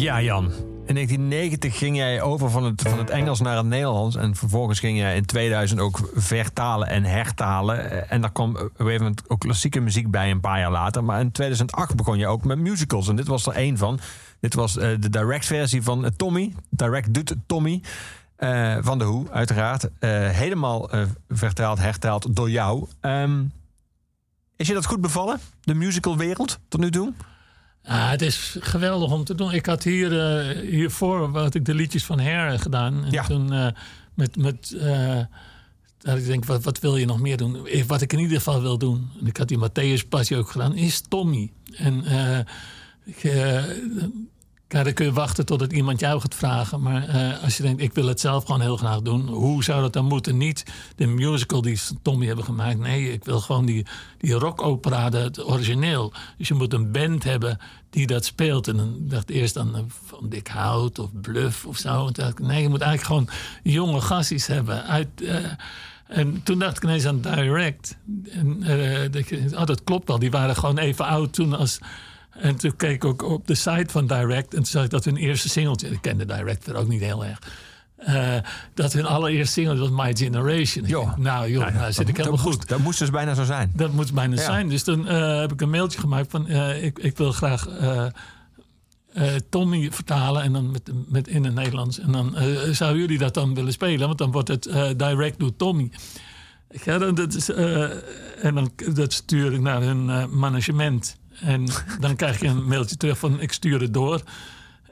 Ja, Jan. In 1990 ging jij over van het, van het Engels naar het Nederlands. En vervolgens ging jij in 2000 ook vertalen en hertalen. Eh, En daar kwam op een ook klassieke muziek bij een paar jaar later. Maar in 2008 begon je ook met musicals. En dit was er één van. Dit was eh, de direct versie van eh, Tommy. Direct doet Tommy. van de Hoe, uiteraard. Helemaal vertaald, hertaald door jou. Ehm, is je dat goed bevallen? De musicalwereld tot nu toe? Ja, het is geweldig om te doen. Ik had hier, eh, hiervoor had ik de liedjes van Her gedaan. En Ja. toen eh, met, met dat ik denk, wat, wat wil je nog meer doen? Wat ik in ieder geval wil doen, en ik had die Matthäus Passie ook gedaan, is Tommy. En ik, eh, ja, dan kun je wachten totdat iemand jou gaat vragen. Maar eh, als je denkt, ik wil het zelf gewoon heel graag doen. Hoe zou dat dan moeten? Niet de musical die Tommy hebben gemaakt. Nee, ik wil gewoon die, die rockopera, het origineel. Dus je moet een band hebben die dat speelt. En dan dacht ik eerst aan eh, Van Dick Hout of Bluff of zo. Nee, je moet eigenlijk gewoon jonge gassies hebben. Uit, eh, en toen dacht ik ineens aan Direct. En, dat, oh, dat klopt wel. Die waren gewoon even oud toen als... En toen keek ik ook op de site van Direct. En toen zag ik dat hun eerste singeltje... Ik kende Direct er ook niet heel erg. eh, dat hun allereerste singeltje was My Generation. Denk, nou joh, Nou ja, nou zit ik dat, helemaal moest, goed. dat moest dus bijna zo zijn. Dat moet bijna Ja. zijn. Dus toen eh, heb ik een mailtje gemaakt van... eh, ik, ik wil graag Tommy vertalen en dan met, met in het Nederlands. En dan zouden jullie dat dan willen spelen? Want dan wordt het direct door Tommy. Dan, dat is, en dan dat stuur ik naar hun management. En dan krijg je een mailtje terug van ik stuur het door.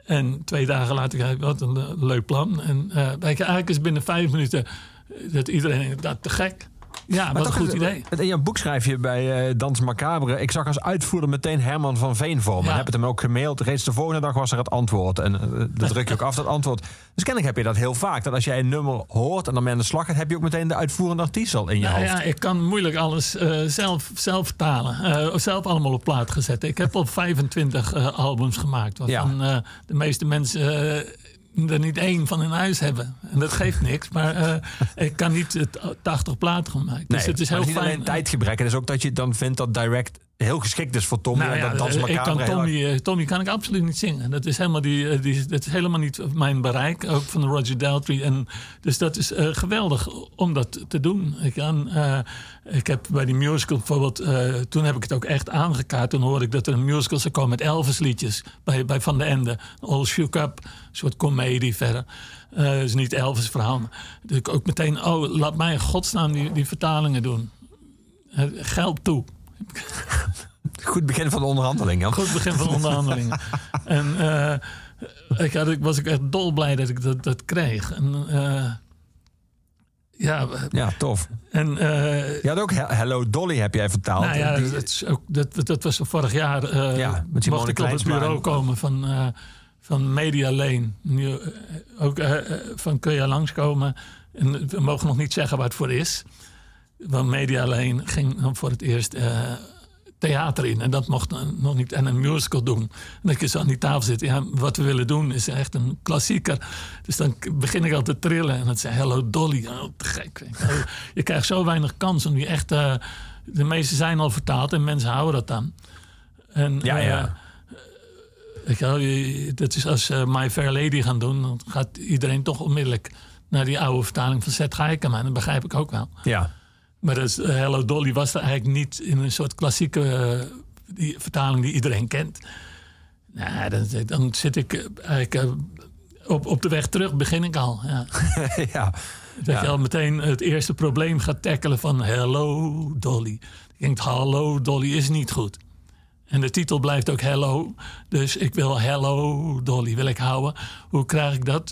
En twee dagen later krijg ik wat een le- leuk plan. En eh, eigenlijk is binnen vijf minuten eh, dat iedereen dat te gek. Ja, wat een goed idee. In jouw boek schrijf je bij eh, Dans Macabre... Ik zag als uitvoerder meteen Herman van Veen voor me. Ja. Heb het hem ook gemaild. Reeds de volgende dag was er het antwoord. En eh, dat druk je ook af, dat antwoord. Dus kennelijk heb je dat heel vaak. Dat als jij een nummer hoort en dan mee aan de slag gaat... heb je ook meteen de uitvoerende artiest al in je Nou hoofd. ja, ik kan moeilijk alles eh, zelf, zelf vertalen. Eh, zelf allemaal op plaat gezet. Ik heb al 25 eh, albums gemaakt. Waarvan eh, de meeste mensen eh, er niet één van in huis hebben. En dat geeft niks. Maar eh, ik kan niet het 80 platen gemaakt. Dus het is heel niet fijn. alleen tijdgebrek. Het is ook dat je dan vindt dat direct heel geschikt is voor Tommy. Nou en ja, dat Dans ik kan Tommy, eh, Tommy kan ik absoluut niet zingen. Dat is helemaal, die, eh, die, dat is helemaal niet mijn bereik. Ook van Roger Daltrey. En, dus dat is eh, geweldig om dat te doen. Ik, kan, eh, ik heb bij die musical bijvoorbeeld... eh, toen heb ik het ook echt aangekaart. Toen hoorde ik dat er een musical zou komen met Elvis liedjes. Bij, bij Van de Ende. All Shook Up. Een soort comedie verder. Eh dus niet Elvis verhaal. Dus ik ook meteen... Oh, laat mij in godsnaam die, die vertalingen doen. Eh, geld toe. Goed begin van de onderhandeling. Jan. Goed begin van onderhandelingen. en eh, ik, had, ik was ook echt dolblij dat ik dat, dat kreeg. En, eh, ja, Ja, tof. en eh, Je had ook He- Hello Dolly heb jij vertaald. nou ja, Die- dat, is ook, dat, dat was vorig jaar. eh Ja, met mocht ik op het bureau en- komen van, van Media Lane. Nu, ook van kun je langskomen. En we mogen nog niet zeggen waar het voor is. Want Media Lane ging dan voor het eerst eh, theater in. En dat mocht dan nog niet. En een musical doen. En dat je zo aan die tafel zit. Ja, wat we willen doen is echt een klassieker. Dus dan begin ik al te trillen. En dat zei Hello Dolly. Oh, te gek. Je krijgt zo weinig kans om die echt... eh, de meeste zijn al vertaald en mensen houden dat dan. En, Ja, eh, ja. Wel, je- dat is als My Fair Lady gaan doen, dan gaat iedereen toch onmiddellijk naar die oude vertaling van Zet Geikema. Dat begrijp ik ook wel. ja. Maar dat is, eh, Hello Dolly was er eigenlijk niet in een soort klassieke eh, die vertaling die iedereen kent. Nou, dan, dan zit ik eh, eigenlijk op, op de weg terug, begin ik al. Ja. ja. Dat je al meteen het eerste probleem gaat tackelen van Hello Dolly. Je denkt, hallo Dolly is niet goed. En de titel blijft ook Hello. Dus ik wil Hello Dolly wil ik houden. Hoe krijg ik dat?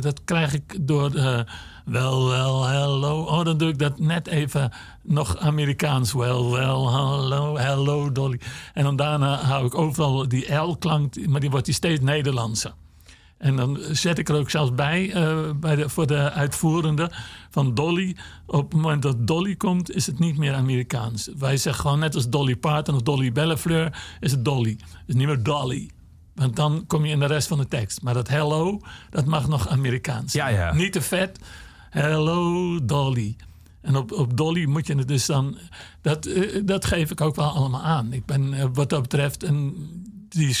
Dat krijg ik door wel, wel, hello. Oh, dan doe ik dat net even nog Amerikaans. Wel, wel, hallo, hello Dolly. En dan daarna hou ik overal die L-klank, maar die wordt die steeds Nederlandser. En dan zet ik er ook zelfs bij, eh, bij de, voor de uitvoerende van Dolly. Op het moment dat Dolly komt, is het niet meer Amerikaans. Wij zeggen gewoon net als Dolly Parton of Dolly Bellefleur, is het Dolly. Het is niet meer Dolly. Want dan kom je in de rest van de tekst. Maar dat hello, dat mag nog Amerikaans. Ja, ja. Niet te vet. Hello Dolly. En op, op Dolly moet je het dus dan... Dat, eh, dat geef ik ook wel allemaal aan. Ik ben eh, wat dat betreft... En die,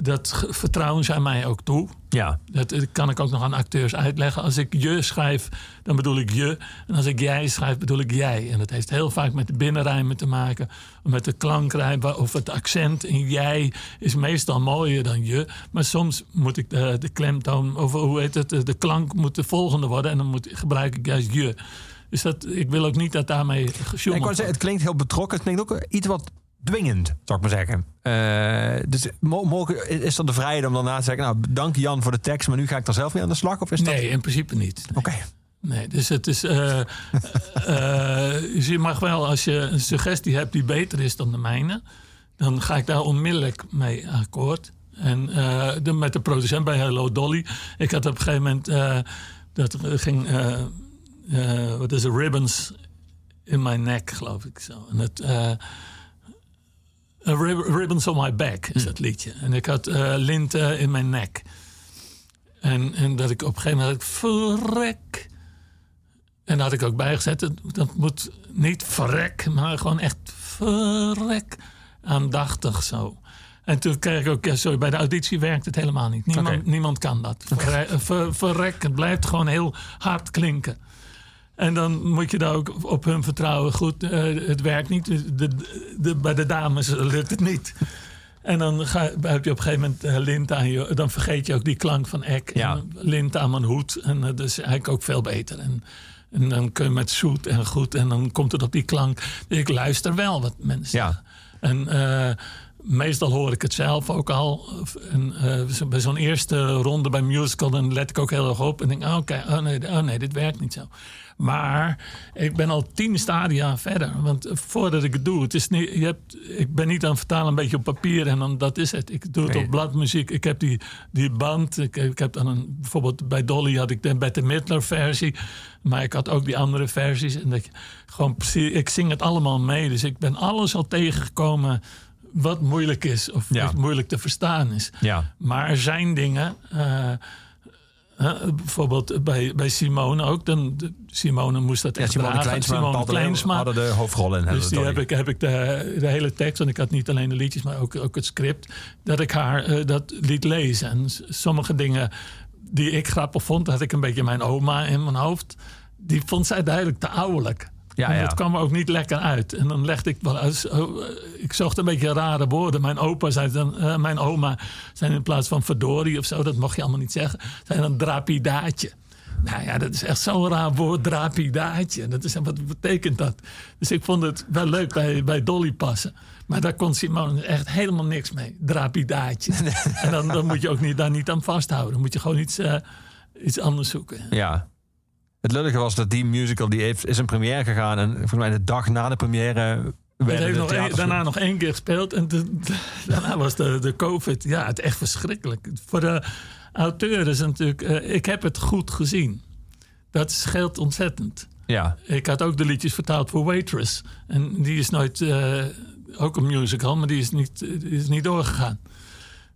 dat vertrouwen zij mij ook toe. Ja. Dat eh, kan ik ook nog aan acteurs uitleggen. Als ik je schrijf, dan bedoel ik je. En als ik jij schrijf, bedoel ik jij. En dat heeft heel vaak met de binnenrijmen te maken. Met de klankrijm of het accent in jij is meestal mooier dan je. Maar soms moet ik de, de klemtoon, of hoe heet het, de, klank moet de volgende worden. En dan moet, gebruik ik juist je. Dus dat, ik wil ook niet dat daarmee Ik gesjoemeld wordt. zeggen, het klinkt heel betrokken. Het klinkt ook iets wat dwingend, zou ik maar zeggen. Eh, dus is er de vrijheid om daarna te zeggen... nou, dank Jan voor de tekst, maar nu ga ik er zelf mee aan de slag? Of is dat... Nee, in principe niet. Nee. Oké. Nee, dus het is. eh, eh, dus je mag wel, als je een suggestie hebt die beter is dan de mijne, dan ga ik daar onmiddellijk mee akkoord. En eh, de, met de producent bij Hello Dolly. Ik had op een gegeven moment. dat ging. wat is het? Ribbons in my neck, geloof ik zo. En het. Ribbons on my back is dat liedje. En ik had eh, linten in mijn nek. En, en dat ik op een gegeven moment had ik verrek. En daar had ik ook bijgezet. Dat, dat moet niet verrek, maar gewoon echt verrek. Aandachtig zo. En toen kreeg ik ook, ja, sorry, bij de auditie werkt het helemaal niet. Niemand, niemand kan dat. Verre- ver- verrek, het blijft gewoon heel hard klinken. En dan moet je daar ook op hun vertrouwen. Goed, eh, het werkt niet. De, de, de- bij de dames lukt het niet. En dan ga, heb je op een gegeven moment eh, lint aan je. Dan vergeet je ook die klank van ek. Ja. Lint aan mijn hoed. En eh, dat is eigenlijk ook veel beter. En, en dan kun je met zoet en goed. En dan komt het op die klank. Ik luister wel wat mensen Ja. En meestal hoor ik het zelf ook al. En, bij zo'n eerste ronde bij musical, dan let ik ook heel erg op. En denk, oh, oké, oh, nee, oh nee, dit werkt niet zo. Maar ik ben al tien stadia verder. Want voordat ik het doe, het is niet, je hebt, ik ben niet aan het vertalen een beetje op papier en dan dat is het. Ik doe het Nee. op bladmuziek. Ik heb die, die band. Ik, ik heb dan een, bijvoorbeeld bij Dolly had ik de Bette Midler versie. Maar ik had ook die andere versies. En dat gewoon precies, ik zing het allemaal mee. Dus ik ben alles al tegengekomen wat moeilijk is. Of Ja. wat moeilijk te verstaan is. Ja. Maar er zijn dingen. eh, bijvoorbeeld bij, bij Simone ook. Dan, de- Simone moest dat Ja, echt Simone dragen. Kleinsma en Simone hadden de hoofdrol in. Dus die heb ik, heb ik de, de hele tekst, want ik had niet alleen de liedjes, maar ook, ook het script, dat ik haar eh, dat liet lezen. En sommige dingen die ik grappig vond, had ik een beetje mijn oma in mijn hoofd. Die vond zij duidelijk te ouderlijk. Ja, En. Dat kwam er ook niet lekker uit. En dan legde ik wel uit. eh, Ik zocht een beetje rare woorden. Mijn opa zei dan, eh, mijn oma zijn in plaats van verdorie of zo, dat mocht je allemaal niet zeggen, zijn dan drapidaatje. Nou ja, dat is echt zo'n raar woord, drapidaatje. Dat is, wat betekent dat? Dus ik vond het wel leuk bij, bij Dolly passen. Maar daar kon Simone echt helemaal niks mee. Drapidaatje. en dan, dan moet je ook niet, daar niet aan vasthouden. Dan moet je gewoon iets, eh, iets anders zoeken. Ja. Het lullige was dat die musical die heeft, is in première gegaan. En volgens mij de dag na de première Het heeft nog daarna nog één keer gespeeld. En de- daarna was de, de COVID. Ja, het echt verschrikkelijk. Voor de auteur is het natuurlijk... eh, ik heb het goed gezien. Dat scheelt ontzettend. Ja. Ik had ook de liedjes vertaald voor Waitress. En die is nooit... eh, ook een musical, maar die is niet, die is niet doorgegaan.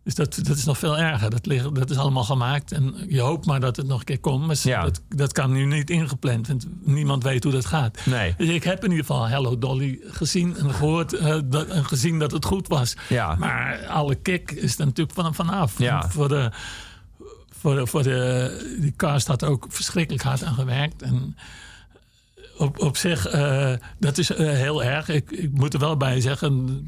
Dus dat, dat is nog veel erger. Dat, ligt, dat is allemaal gemaakt. En je hoopt maar dat het nog een keer komt. Maar Ja. dat, dat kan nu niet ingepland. Want niemand weet hoe dat gaat. Nee. Dus ik heb in ieder geval Hello Dolly gezien en gehoord eh, dat, en gezien dat het goed was. Ja. Maar alle kick is er natuurlijk van, vanaf. Ja. Voor de, voor de, voor de, die cast had ook verschrikkelijk hard aan gewerkt. En op, op zich, eh, dat is eh, heel erg. Ik, ik moet er wel bij zeggen,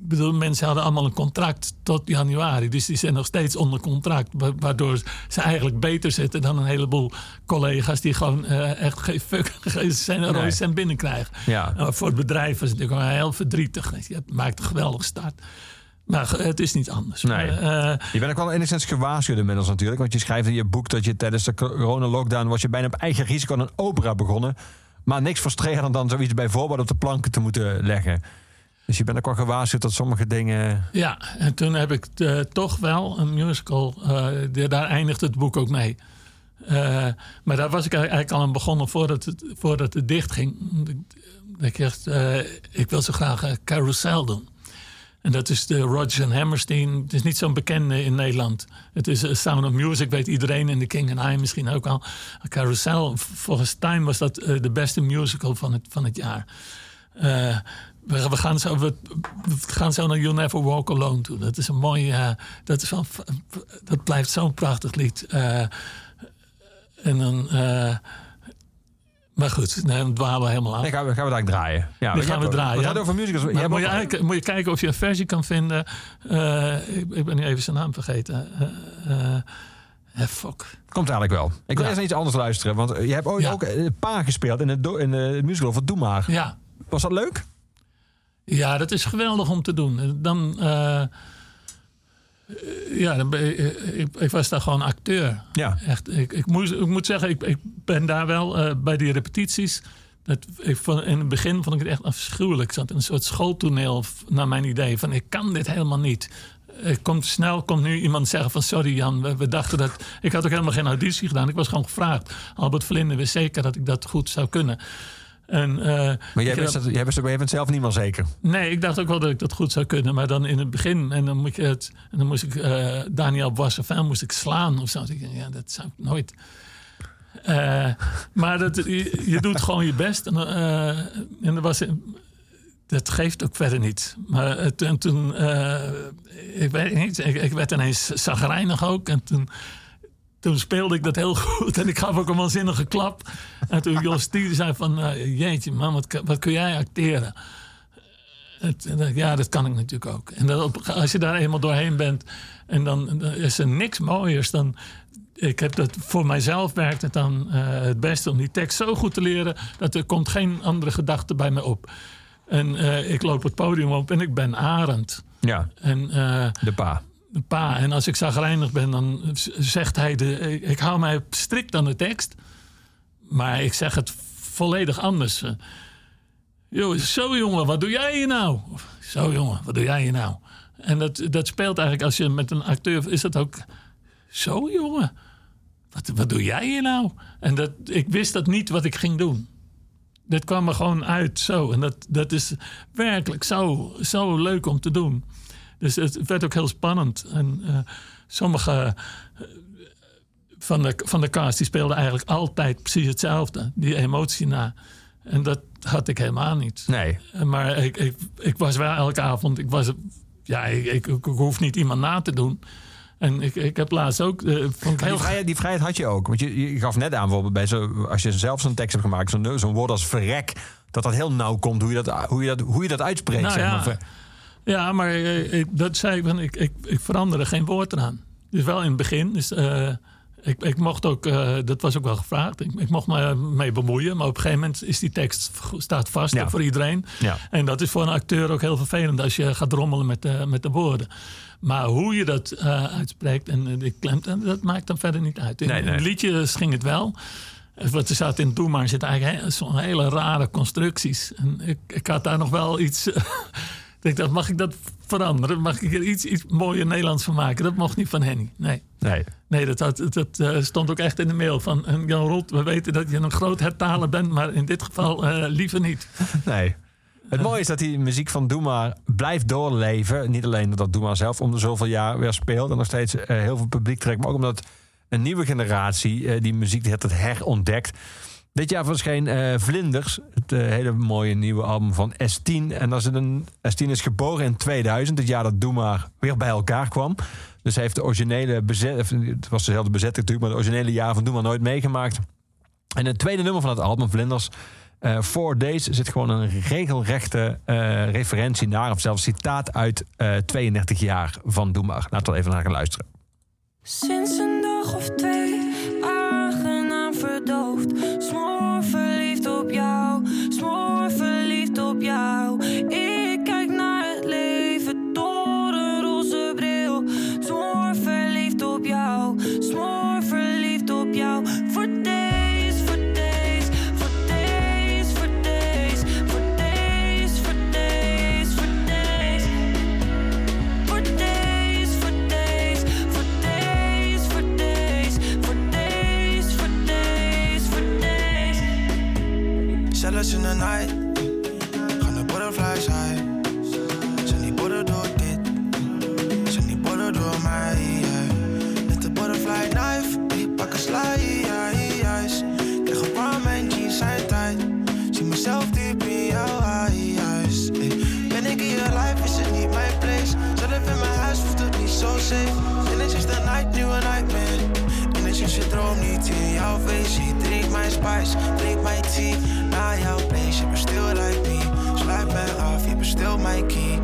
bedoel, mensen hadden allemaal een contract tot januari. Dus die zijn nog steeds onder contract. wa- Waardoor ze eigenlijk beter zitten dan een heleboel collega's... die gewoon eh, echt geen fuck, een rode Nee. cent binnenkrijgen. Ja. Nou, voor het bedrijf was het natuurlijk wel heel verdrietig. Je maakt een geweldige start. Maar het is niet anders. Nee. Eh, Je bent ook wel enigszins gewaarschuwd inmiddels natuurlijk. Want je schrijft in je boek dat je tijdens de corona-lockdown... was je bijna op eigen risico aan een opera begonnen. Maar niks frustreerder dan zoiets bij voorbaat op de planken te moeten leggen. Dus je bent ook wel gewaarschuwd dat sommige dingen... Ja, en toen heb ik eh, toch wel een musical. eh, daar eindigt het boek ook mee. Eh, maar daar was ik eigenlijk al aan begonnen voordat het, voordat het dicht ging. Ik dacht, ik wil zo graag Carousel doen. En dat is de Roger Hammerstein. Het is niet zo'n bekende in Nederland. Het is eh, Sound of Music, weet iedereen. En The King and I misschien ook al. Carousel, volgens Time was dat de beste musical van het, van het jaar. We, we, gaan zo, we, we gaan zo naar You'll Never Walk Alone toe. Dat is een mooi... eh, dat, is wel, dat blijft zo'n prachtig lied. Eh, en dan... eh, maar goed, nee, dan dwalen we helemaal af. Nee, gaan we, gaan we daar draaien. Ja, je gaan we draaien, We ja. gaan over musicals. Maar moet, je ook- moet je kijken of je een versie kan vinden. Ik, ik ben nu even zijn naam vergeten. Eh fuck. Komt eigenlijk wel. Ik wil Ja. eerst naar iets anders luisteren. Want je hebt ooit Ja. ook Pa gespeeld in, het in de musical van Doe Maar. Ja. Was dat leuk? Ja, dat is geweldig om te doen. Dan, eh, eh, ja, dan ben, ik, ik, ik was daar gewoon acteur. Ja. Echt, ik, ik, moet, ik moet zeggen, ik, ik ben daar wel eh, bij die repetities. Dat, ik vond, in het begin vond ik het echt afschuwelijk. Ik zat in een soort schooltoneel, naar mijn idee. Van ik kan dit helemaal niet. Komt snel komt nu iemand zeggen van sorry Jan, we, we dachten dat... Ik had ook helemaal geen auditie gedaan. Ik was gewoon gevraagd. Albert Vlinde wist zeker dat ik dat goed zou kunnen. En, eh, Maar jij wist, het, jij wist, zelf niet meer zeker. Nee, ik dacht ook wel dat ik dat goed zou kunnen. Maar dan in het begin, en dan, moet je het, en dan moest ik eh, Daniel Boissevin moest ik slaan of zo. Ik ja, dat zou ik nooit. Eh, maar dat, je, je doet gewoon je best. En, en er was, dat geeft ook verder niet. Maar toen, ik weet niet, ik, ik werd ineens zagrijnig ook. En toen, toen speelde ik dat heel goed. En ik gaf ook een waanzinnige klap. En toen Jos Stier zei van, eh, jeetje man, wat, wat kun jij acteren? Het, ja, dat kan ik natuurlijk ook. En op- als je daar eenmaal doorheen bent... en dan, dan is er niks mooiers dan... Ik heb dat voor mijzelf werkt het dan eh, het beste om die tekst zo goed te leren... dat er komt geen andere gedachte bij me op. En eh, ik loop het podium op en ik ben Arend. Ja, En de Pa. Pa. En als ik zagrijnig ben, dan zegt hij... De, ik, hou mij strikt aan de tekst. Maar ik zeg het volledig anders. Eh, Yo, zo jongen, wat doe jij hier nou? Zo jongen, wat doe jij hier nou? En dat, dat speelt eigenlijk als je met een acteur... is dat ook... Zo jongen, wat, wat doe jij hier nou? En dat, ik wist dat niet wat ik ging doen. Dat kwam er gewoon uit zo. En dat, dat is werkelijk zo, zo leuk om te doen. Dus het werd ook heel spannend. En eh, sommige eh, van de, van de cast die speelden eigenlijk altijd precies hetzelfde. Die emotie na. En dat had ik helemaal niet. Nee. Eh, Maar ik, ik, ik was wel elke avond. Ik, was, ja, ik, ik, ik hoef niet iemand na te doen. En ik, ik heb laatst ook. vond heel die, vrijheid, die vrijheid had je ook. Want je, je gaf net aan, bijvoorbeeld bij zo, als je zelf zo'n tekst hebt gemaakt, zo'n woord als verrek, dat dat heel nauw komt, hoe je dat, hoe je dat, hoe je dat uitspreekt. Nou zeg ja. maar. Ver- Ja, maar eh, ik, dat zei ik, van, ik, ik, ik veranderde geen woord eraan. Dus wel in het begin. Dus, eh, ik, ik mocht ook, eh, dat was ook wel gevraagd, ik, ik mocht me mee bemoeien. Maar op een gegeven moment is die tekst staat vast Ja. voor iedereen. Ja. En dat is voor een acteur ook heel vervelend als je gaat rommelen met, de met de woorden. Maar hoe je dat uitspreekt en de klemtoon, dat maakt dan verder niet uit. In, Nee, nee. in liedjes ging het wel. Wat er staat in Doe maar zitten eigenlijk zo'n hele rare constructies. En ik, ik had daar nog wel iets. ik dacht, mag ik dat veranderen? Mag ik er iets, iets mooier Nederlands van maken? Dat mocht niet van Henny. Nee. Nee. Nee, dat, had, dat eh, stond ook echt in de mail van eh, Jan Rot. We weten dat je een groot hertaler bent, maar in dit geval eh, liever niet. Nee. Het mooie is dat die muziek van Doe Maar blijft doorleven. Niet alleen dat Doe Maar zelf om de zoveel jaar weer speelt en nog steeds heel veel publiek trekt, maar ook omdat een nieuwe generatie die muziek het herontdekt. Dit jaar verscheen uh, Vlinders, het eh, hele mooie nieuwe album van S10. En als een, S10 is geboren in 2000, het jaar dat Doemar weer bij elkaar kwam. Dus hij heeft de originele bezet, het was dezelfde bezetting natuurlijk, maar het originele jaar van Doe nooit meegemaakt. En het tweede nummer van het album, Vlinders, uh, Four Days, zit gewoon een regelrechte referentie naar, of zelfs citaat uit 32 jaar van Doemar. Laten we even naar gaan luisteren. Sinds een verdoofd. Smoor verliefd op jou. clutching the night. mijn spice, drink mijn tea. Na jouw place, je bent stil like me. Sluit me af, je bestelt mijn key.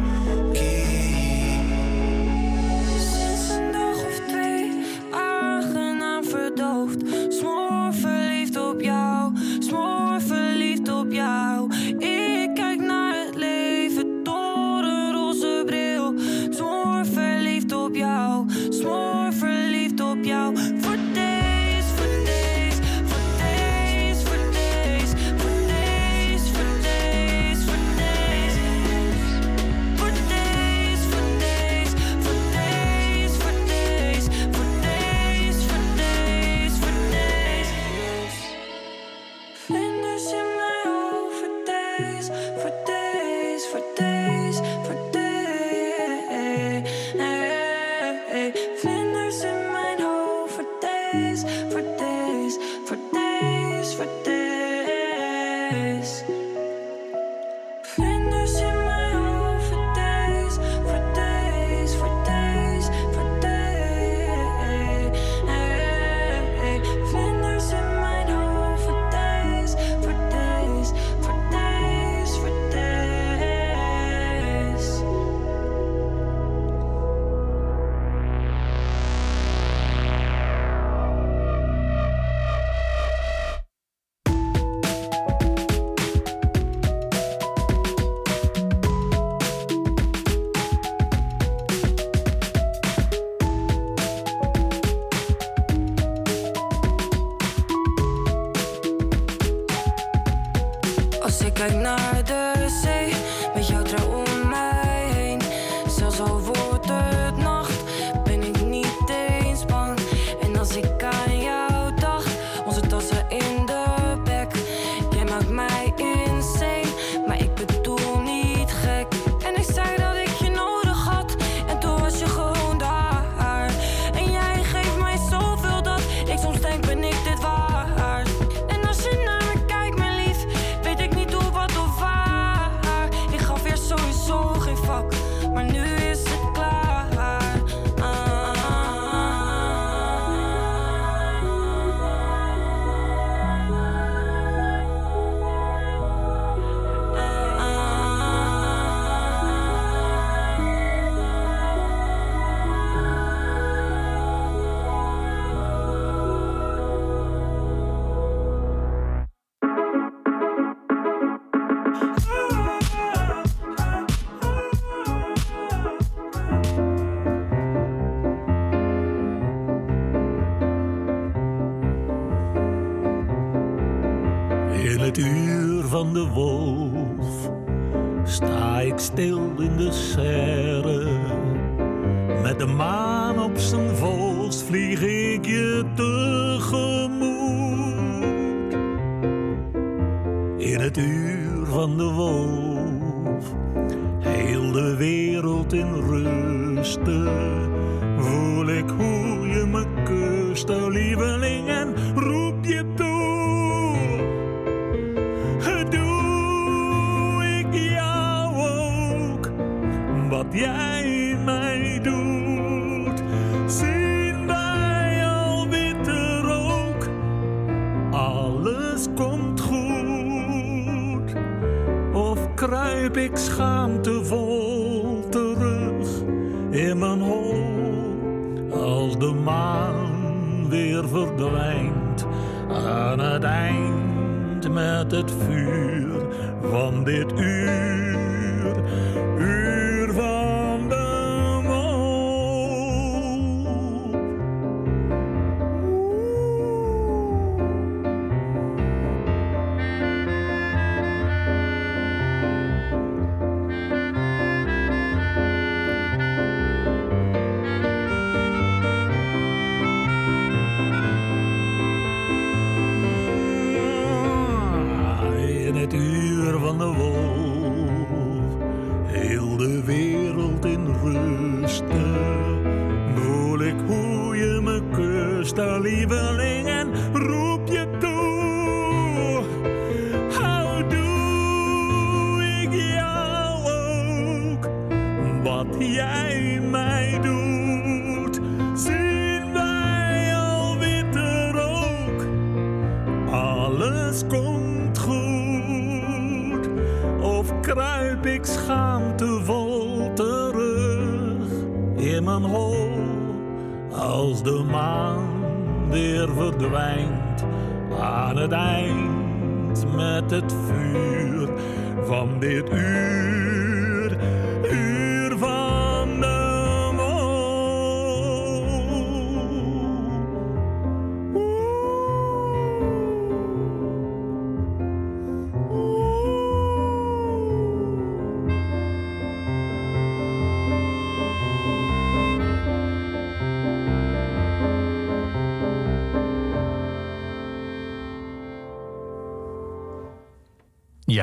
de wereld in rust voel ik hoe aan het eind met het vuur van dit uur.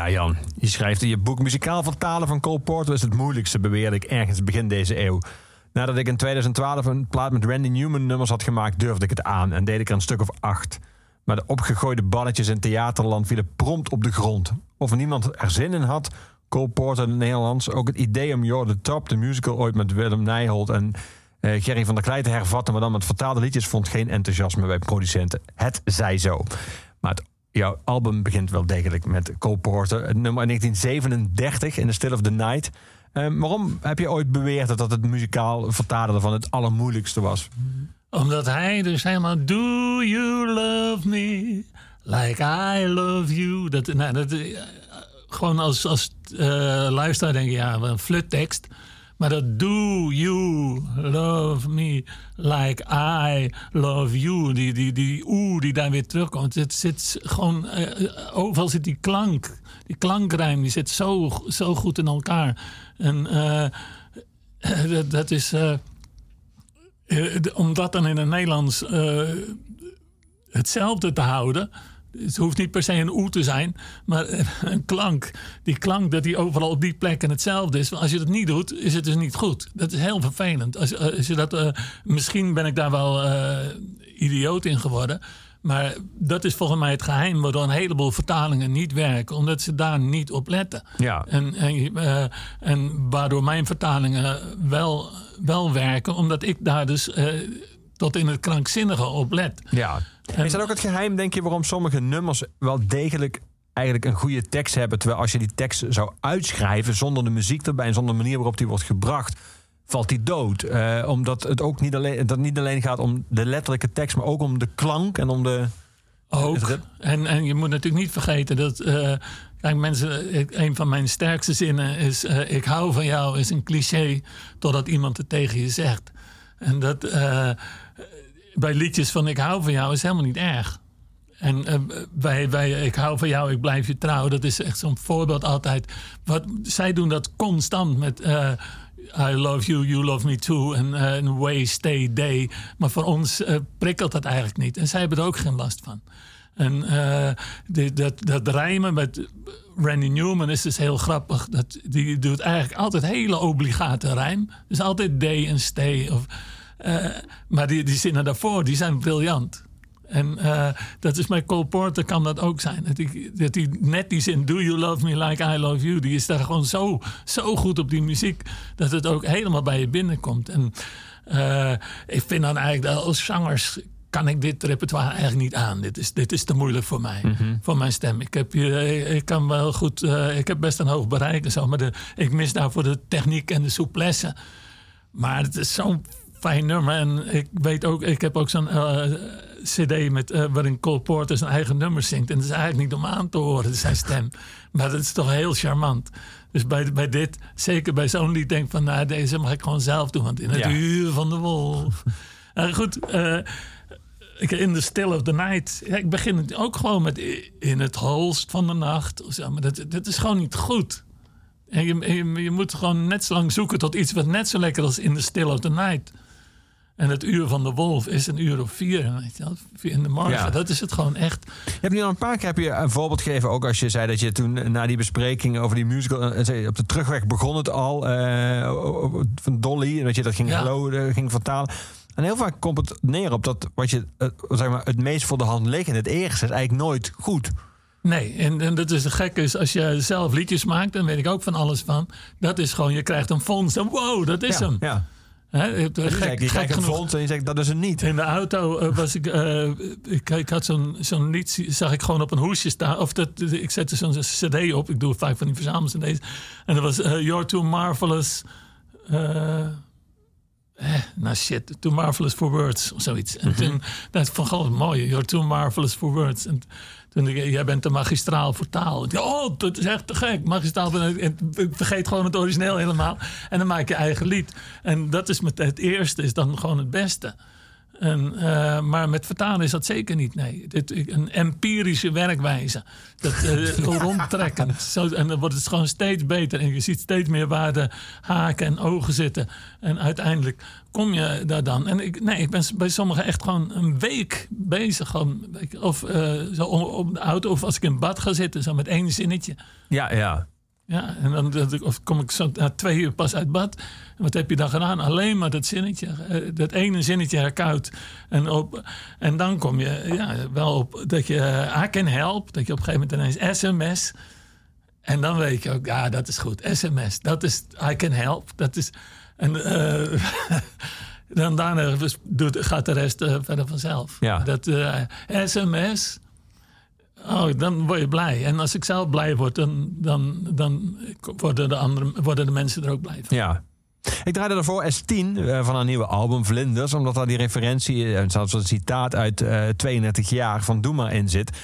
Ja, Jan. Je schrijft in je boek Muzikaal vertalen van Cole Porter is het moeilijkste, beweerde ik ergens begin deze eeuw. Nadat ik in 2012 een plaat met Randy Newman nummers had gemaakt, durfde ik het aan en deed ik er een stuk of acht. Maar de opgegooide balletjes in theaterland vielen prompt op de grond. Of niemand er zin in had, Cole Porter in het Nederlands, ook het idee om You're the Top, de musical ooit met Willem Nijholt en eh, Gerry van der Klei te hervatten, maar dan met vertaalde liedjes, vond geen enthousiasme bij producenten. Het zij zo. Maar het jouw album begint wel degelijk met Cole Porter. Nummer 1937 in The Still of the Night. Eh, waarom heb je ooit beweerd dat dat het muzikaal vertalen van het allermoeilijkste was? Omdat hij dus helemaal... Do you love me like I love you? Dat, nou, dat, eh, gewoon als, als eh, luisteraar denk je, ja, een fluttekst. Maar dat do you love me like I love you. Die, die, die oeh die daar weer terugkomt. Het zit gewoon, eh, overal zit die klank. Die klankrijm die zit zo, zo goed in elkaar. En eh, dat, is... de- om dat dan in het Nederlands hetzelfde te houden. Het hoeft niet per se een oe te zijn, maar eh, een klank. Die klank dat die overal op die plekken hetzelfde is. Als je dat niet doet, is het dus niet goed. Dat is heel vervelend. Als, als je dat, eh, misschien ben ik daar wel eh, idioot in geworden. Maar dat is volgens mij het geheim waardoor een heleboel vertalingen niet werken. Omdat ze daar niet op letten. Ja. En, en, eh, en waardoor mijn vertalingen wel, wel werken, omdat ik daar dus eh, tot in het krankzinnige op let. Ja. Is dat ook het geheim, denk je, waarom sommige nummers wel degelijk eigenlijk een goede tekst hebben? Terwijl als je die tekst zou uitschrijven zonder de muziek erbij en zonder de manier waarop die wordt gebracht, valt die dood. Eh, omdat het ook niet alleen, dat niet alleen gaat om de letterlijke tekst, maar ook om de klank en om de. Ook. En, en je moet natuurlijk niet vergeten dat. eh, kijk, mensen, ik- een van mijn sterkste zinnen is: eh, Ik hou van jou, is een cliché totdat iemand het tegen je zegt. En dat eh, bij liedjes van Ik hou van jou is helemaal niet erg. En eh, bij, bij Ik hou van jou, ik blijf je trouw, dat is echt zo'n voorbeeld altijd. Wat, zij doen dat constant met. eh, I love you, you love me too. En een way, stay, day. Maar voor ons prikkelt dat eigenlijk niet. En zij hebben er ook geen last van. En die- dat, dat rijmen met Randy Newman is dus heel grappig. Dat, die doet eigenlijk altijd hele obligate rijm. Dus altijd day en stay. Of, eh, maar die, die zinnen daarvoor, die zijn briljant. En eh, dat is bij Cole Porter kan dat ook zijn. Dat die, dat die net die zin, do you love me like I love you... die is daar gewoon zo, zo goed op die muziek... dat het ook helemaal bij je binnenkomt. En eh, ik vind dan eigenlijk dat als zangers kan ik dit repertoire eigenlijk niet aan. Dit is, dit is te moeilijk voor mij, voor mijn stem. Ik heb, ik kan wel goed, ik heb best een hoog bereik en zo, maar de, ik mis daarvoor de techniek en de souplesse. Maar het is zo'n fijn nummer. En ik weet ook, ik heb ook zo'n eh, CD met, eh, waarin Cole Porter zijn eigen nummer zingt. En het is eigenlijk niet om aan te horen, zijn stem. Maar dat is toch heel charmant. Dus bij, bij dit, zeker bij zo'n lied, denk ik van, nou, deze mag ik gewoon zelf doen. Want in het Ja. uur van de wolf. Eh, goed, ik- in the still of the night. Ja, ik begin het ook gewoon met in het holst van de nacht. Of zo, maar dat, dat is gewoon niet goed. En je, je, je moet gewoon net zo lang zoeken tot iets wat net zo lekker is in the still of the night. En het uur van de wolf is een uur of vier, weet je wel, vier in de morgen. Ja. Dat is het gewoon echt. Je hebt nu al een paar keer heb je een voorbeeld gegeven, ook als je zei dat je toen na die bespreking over die musical, eh, zei, op de terugweg begon het al eh, van Dolly, en dat je dat ging Ja. geloven, ging vertalen. En heel vaak komt het neer op dat wat je eh, zeg maar, het meest voor de hand liggende, het eerste, is eigenlijk nooit goed. Nee, en, en dat is de gekke is als je zelf liedjes maakt, dan weet ik ook van alles van. Dat is gewoon, je krijgt een fonds en wow, dat is ja, hem. Ja. Hè, je gek- krijgt- je gek een genoeg. fonds en je zegt dat is het niet. In de auto eh, was ik, eh, ik, ik had zo'n zo'n lied, zag ik gewoon op een hoesje staan. Of dat, ik zette zo'n cd op, ik doe vaak van die verzamel-cd's. En dat was eh, You're Too Marvelous. Eh, nou shit, Too Marvelous for Words of zoiets. En toen, dat vond ik altijd mooi, You're Too Marvelous for Words. En toen ik, jij bent te magistraal voor taal. Ik dacht, oh, dat is echt te gek. Magistraal, en ik vergeet gewoon het origineel helemaal. En dan maak je eigen lied. En dat is met het eerste, is dan gewoon het beste. En, eh, maar met vertalen is dat zeker niet. Nee, dit, een empirische werkwijze. Dat eh, rondtrekkend. Zo, en dan wordt het gewoon steeds beter. En je ziet steeds meer waar de haken en ogen zitten. En uiteindelijk kom je daar dan. En ik, nee, ik ben bij sommigen echt gewoon een week bezig. Gewoon, of eh, zo om, om de auto, of als ik in bad ga zitten, zo met één zinnetje. Ja, ja. Ja, en dan of kom ik zo na twee uur pas uit bad. En wat heb je dan gedaan? Alleen maar dat zinnetje. eh, Dat ene zinnetje herkoud. En, op, en dan kom je ja, wel op dat je eh, I can help. Dat je op een gegeven moment ineens sms. En dan weet je ook, ja, dat is goed. SMS, dat is I can help. Dat is... En eh, dan daarna doet, gaat de rest verder vanzelf. Ja. Dat sms... Oh, dan word je blij. En als ik zelf blij word, dan, dan, dan worden, de andere, worden de mensen er ook blij van. Ja. Ik draaide ervoor S10 eh, van haar nieuwe album Vlinders, omdat daar die referentie, en zelfs een citaat uit eh 32 jaar van Doe maar in zit.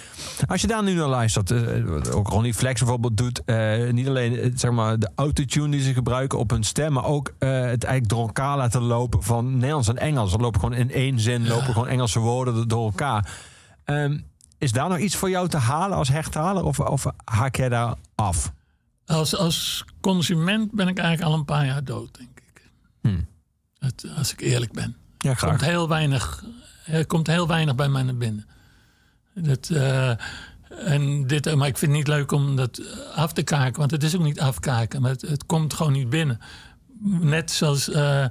Als je daar nu naar luistert, eh, ook Ronnie Flex bijvoorbeeld doet, eh, niet alleen eh, zeg maar, de autotune die ze gebruiken op hun stem, maar ook eh, het eigenlijk door elkaar laten lopen van Nederlands en Engels. Er lopen gewoon in één zin lopen gewoon Engelse woorden door elkaar. Ehm, is daar nog iets voor jou te halen als hechtaler of, of haak jij daar af? Als, als consument ben ik eigenlijk al een paar jaar dood, denk ik. Hmm. Het, als ik eerlijk ben. Ja, Er komt heel weinig, er komt heel weinig bij mij naar binnen. Dat, eh, en dit, maar ik vind het niet leuk om dat af te kaken, want het is ook niet afkaken, maar het, het komt gewoon niet binnen. Net zoals eh,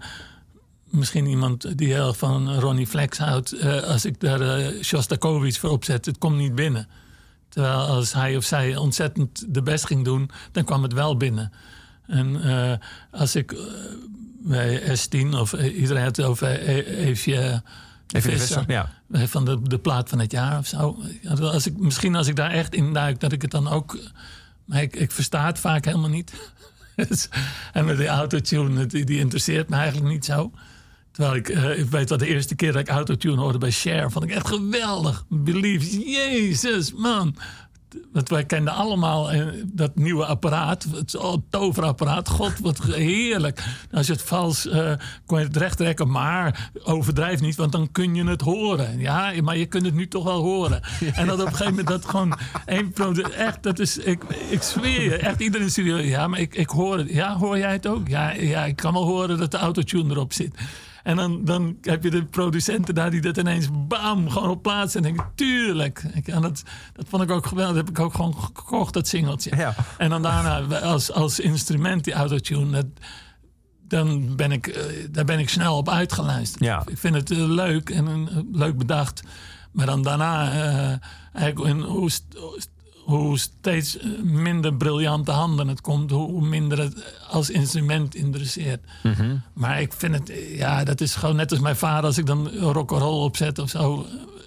misschien iemand die heel van Ronnie Flex houdt, eh, als ik daar eh Shostakovich voor opzet, het komt niet binnen. Terwijl als hij of zij ontzettend de best ging doen, dan kwam het wel binnen. En eh, als ik bij S10 of iedereen had het over Eefje Even de Visser, Visser, ja. van de, de plaat van het jaar of zo. Als ik, misschien als ik daar echt in duik, dat ik het dan ook... Maar ik, ik versta het vaak helemaal niet. Dus- en met die autotune, die, die interesseert me eigenlijk niet zo. Terwijl ik, eh, ik weet wat de eerste keer dat ik autotune hoorde bij Cher, vond ik echt geweldig. Believe, jezus, man. Want wij kenden allemaal eh, dat nieuwe apparaat, het toverapparaat. God, wat heerlijk. Als je het vals eh, kon je het recht trekken, maar overdrijf niet, want dan kun je het horen. Ja, maar je kunt het nu toch wel horen. En dat op een gegeven moment dat gewoon één echt, dat is, ik, ik zweer je, echt iedereen studio. Ja, maar ik, ik hoor het. Ja, hoor jij het ook? Ja, ja, ik kan wel horen dat de autotune erop zit. En dan, dan heb je de producenten daar die dat ineens bam, gewoon op plaats. En denk ik, tuurlijk. En dat, dat vond ik ook geweldig. Dat heb ik ook gewoon gekocht, dat singeltje. Ja. En dan daarna als, als instrument die autotune. Dat, dan ben ik, eh, daar ben ik snel op uitgeluisterd. Ja. Ik vind het eh, leuk en eh, leuk bedacht. Maar dan daarna, eh, eigenlijk in hoe, hoe steeds eh, minder briljante handen het komt, hoe minder het als instrument interesseert. Mhm. Maar ik vind het, eh, ja, dat is gewoon net als mijn vader als ik dan rock'n'roll opzet of zo.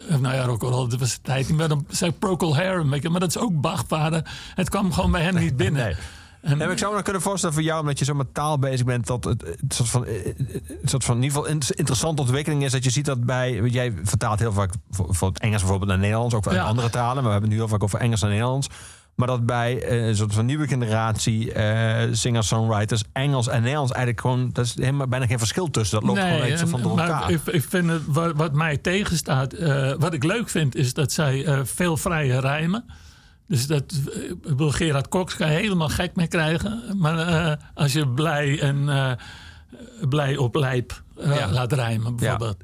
Eh, Nou ja, rock'n'roll, dat was de tijd meer. Dan zei Procol Harum, maar dat is ook Bach, vader. Het kwam gewoon bij hem niet binnen. Nee. En, maar ik zou me kunnen voorstellen voor jou, omdat je zo met taal bezig bent, dat het, het soort van, eh, een soort van in ieder geval een interessante ontwikkeling is dat je ziet dat bij, jij vertaalt heel vaak voor, het Engels bijvoorbeeld naar Nederlands, ook Ja. andere talen, maar we hebben het nu heel vaak over Engels en Nederlands. Maar dat bij eh, een soort van nieuwe generatie eh singer-songwriters Engels en Nederlands eigenlijk gewoon, dat is helemaal bijna geen verschil tussen. Dat loopt gewoon echt zo en- van door elkaar. Ik, ik vind het, wat, wat mij tegenstaat, wat ik leuk vind, is dat zij veel vrije rijmen. Dus dat, eh, ik bedoel, Gerard Cox kan je helemaal gek mee krijgen. Maar eh, als je blij en eh, blij op lijp eh, Ja. laat rijmen, bijvoorbeeld.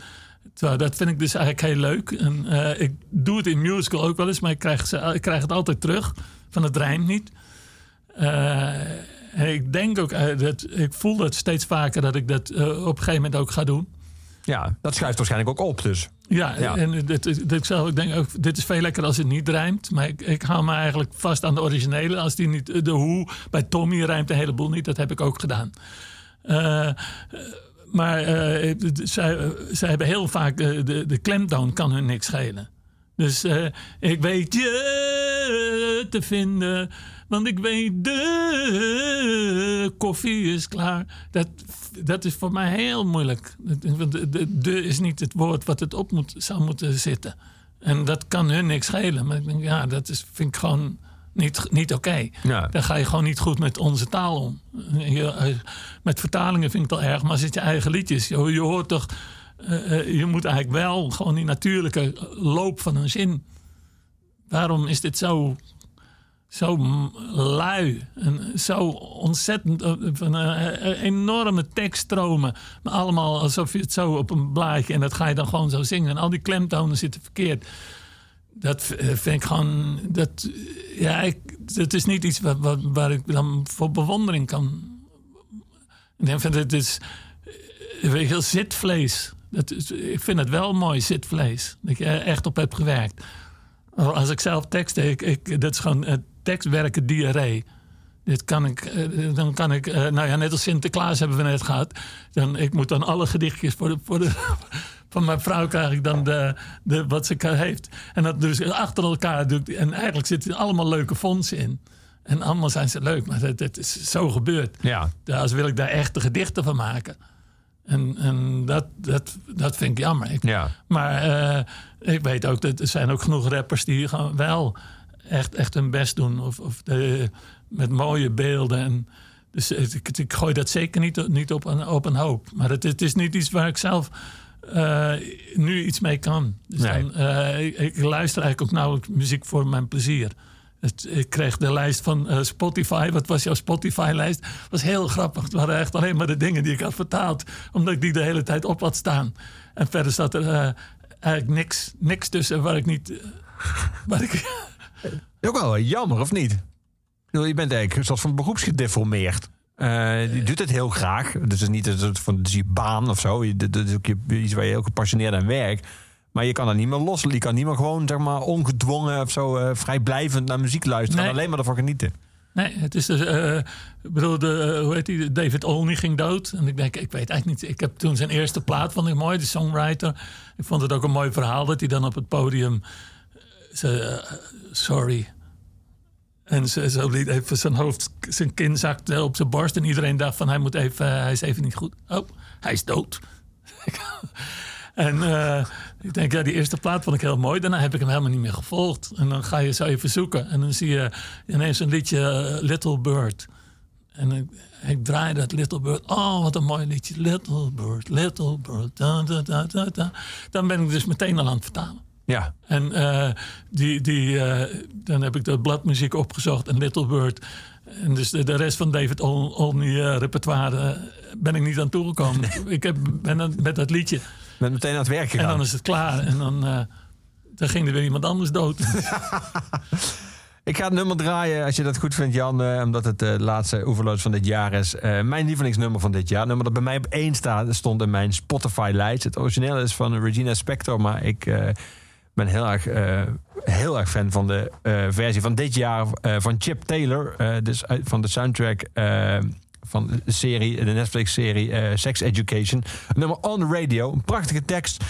Terwijl, dat vind ik dus eigenlijk heel leuk. En, eh, ik doe het in musical ook wel eens, maar ik krijg, ze, ik krijg het altijd terug. Van het rijmt niet. Eh, ik denk ook, eh, dat, ik voel dat steeds vaker dat ik dat eh, op een gegeven moment ook ga doen. Ja, dat schuift waarschijnlijk ook op dus. Ja, Ja. en dit, dit, ik zou ook dit is veel lekkerder als het niet rijmt. Maar ik, ik hou me eigenlijk vast aan de originele. Als die niet, de hoe bij Tommy rijmt een heleboel niet. Dat heb ik ook gedaan. Eh, maar eh, zij, eh, zij hebben heel vaak, de, de klemtoon kan hun niks schelen. Dus ik weet je te vinden, want ik weet de koffie is klaar. Dat, dat is voor mij heel moeilijk. Want de, de, de is niet het woord wat het op moet, zou moeten zitten. En dat kan hun niks schelen. Maar ik denk, ja, dat is, vind ik gewoon niet, niet oké. Ja. Dan ga je gewoon niet goed met onze taal om. Je, eh, met vertalingen vind ik het al erg, maar het je eigen liedjes. Je, je hoort toch, eh, eh, je moet eigenlijk wel gewoon die natuurlijke loop van een zin. Waarom is dit zo, zo lui en zo ontzettend eh, van eh, eh, enorme tekststromen, maar allemaal alsof je het zo op een blaadje en dat ga je dan gewoon zo zingen en al die klemtonen zitten verkeerd. Dat vind ik gewoon. Dat, ja, ik, dat is niet iets waar, waar, ik dan voor bewondering kan. Ik denk van dit is. Weet zitvlees. Dat ik vind het wel mooi, zitvlees. Dat je echt op hebt gewerkt. Als ik zelf teksten, ik, dat is gewoon tekstwerken diarree. Dit kan ik, eh, dan kan ik, eh, nou ja, net als Sinterklaas hebben we net gehad. Dan, ik moet dan alle gedichtjes voor de, voor de, van mijn vrouw krijg ik dan de, de, wat ze heeft. En dat dus achter elkaar doe ik, en eigenlijk zitten er allemaal leuke fondsen in. En allemaal zijn ze leuk, maar dat, dat is zo gebeurd. Ja. Ja, als wil ik daar echte gedichten van maken. En, en dat, dat, dat vind ik jammer. Ik, Ja. Maar eh, ik weet ook dat er zijn ook genoeg rappers die gewoon wel echt, echt hun best doen. Of, of de, met mooie beelden. En, dus ik, ik gooi dat zeker niet, niet op, een, op een hoop. Maar het, het is niet iets waar ik zelf eh, nu iets mee kan. Dus Nee. dan, eh, ik, ik luister eigenlijk ook nauwelijks muziek voor mijn plezier. Het, ik kreeg de lijst van eh, Spotify. Wat was jouw Spotify-lijst? was heel grappig. Het waren echt alleen maar de dingen die ik had vertaald. Omdat ik die de hele tijd op had staan. En verder zat er eigenlijk niks, niks tussen waar ik niet... waar ik, Ook wel jammer, of niet? Je bent eigenlijk een soort van beroepsgedeformeerd. Je doet het heel graag. Dus het is niet een soort van het is je baan of zo. Dat is ook je- iets waar je heel gepassioneerd aan werkt. Maar je kan er niet meer los. Je kan niet meer gewoon zeg maar, ongedwongen of zo eh, vrijblijvend naar muziek luisteren. Nee. En alleen maar ervan genieten. nee, het is dus... ik bedoel, de, hoe heet die? David Olney ging dood. En ik denk, ik weet eigenlijk niet... Ik heb toen zijn eerste plaat, vond ik mooi. De songwriter. Ik vond het ook een mooi verhaal dat hij dan op het podium... eh, eh, sorry... En ze, zo liet even zijn hoofd, zijn kin zakte op zijn borst. En iedereen dacht van hij, moet even, hij is even niet goed. Oh, hij is dood. en eh, ik denk, ja, die eerste plaat vond ik heel mooi. Daarna heb ik hem helemaal niet meer gevolgd. En dan ga je zo even zoeken. En dan zie je ineens een liedje eh, Little Bird. En ik, ik draai dat Little Bird. Oh, wat een mooi liedje. Little Bird, Little Bird. Da, da, da, da, da. Dan ben ik dus meteen al aan het vertalen. Ja. En eh, die, die, eh, dan heb ik de bladmuziek opgezocht en Little Bird. En dus de, de rest van David Ol- Olney eh, repertoire ben ik niet aan toegekomen. Ik heb, ben dan met dat liedje. Met meteen aan het werk En gegaan. dan is het klaar. En dan, dan ging er weer iemand anders dood. Ik ga het nummer draaien, als je dat goed vindt, Jan. omdat het de laatste oeverloos van dit jaar is. Mijn lievelingsnummer van dit jaar. Nummer dat bij mij op één staat, stond in mijn Spotify-lijst. Het origineel is van Regina Spector, maar ik... ben heel erg, eh, heel erg fan van de eh, versie van dit jaar eh, van Chip Taylor. dus van de soundtrack van de serie, de Netflix-serie Sex Education. Het nummer On The Radio, een prachtige tekst.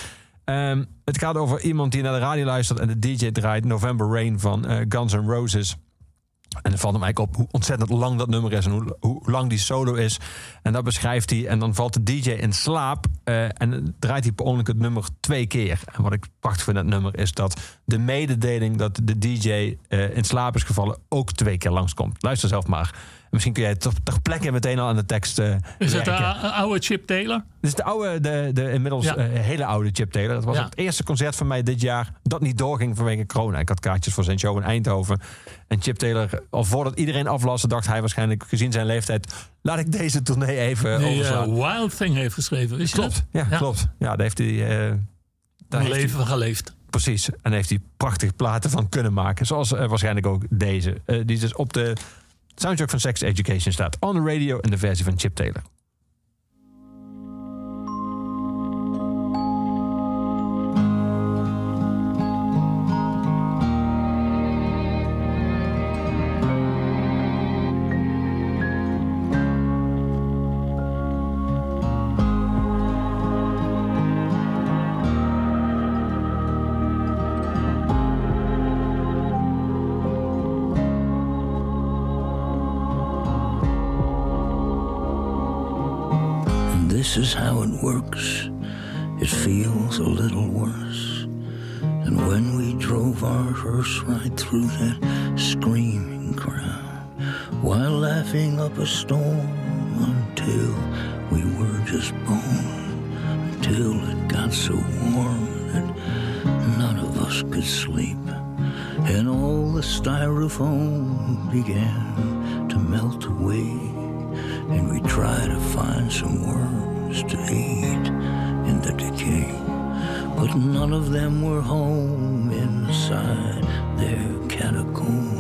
Ehm, het gaat over iemand die naar de radio luistert en de DJ draait November Rain van Guns N' Roses. En het valt hem eigenlijk op hoe ontzettend lang dat nummer is en hoe, hoe lang die solo is. En dat beschrijft hij. En dan valt de DJ in slaap. eh, en dan draait hij per ongeluk het nummer twee keer. En wat ik prachtig vind het nummer is dat de mededeling dat de DJ eh, in slaap is gevallen ook twee keer langskomt. Luister zelf maar. En misschien kun jij ter, ter plekke meteen al aan de tekst. eh Is het de oude Chip Taylor? Dit is de oude, de, de inmiddels Ja. eh, hele oude Chip Taylor. Dat was Ja. het eerste concert van mij dit jaar dat niet doorging vanwege corona. Ik had kaartjes voor zijn show in Eindhoven. En Chip Taylor, al voordat iedereen aflaste, dacht hij waarschijnlijk gezien zijn leeftijd... laat ik deze tournee even Die overslaan. eh, Wild Thing heeft geschreven. Je klopt, dat? ja, klopt. Ja, daar heeft hij... daar heeft hij- leven geleefd. Precies. En heeft hij prachtige platen van kunnen maken. Zoals waarschijnlijk ook deze. Die dus op de soundtrack van Sex Education staat. On the radio in de versie van Chip Taylor. This is how it works. It feels a little worse than when we drove our hearse right through that screaming crowd while laughing up a storm until we were just bone, until it got so warm that none of us could sleep. And all the styrofoam began to melt away and we tried to find some to eat in the decay. But none of them were home inside their catacomb.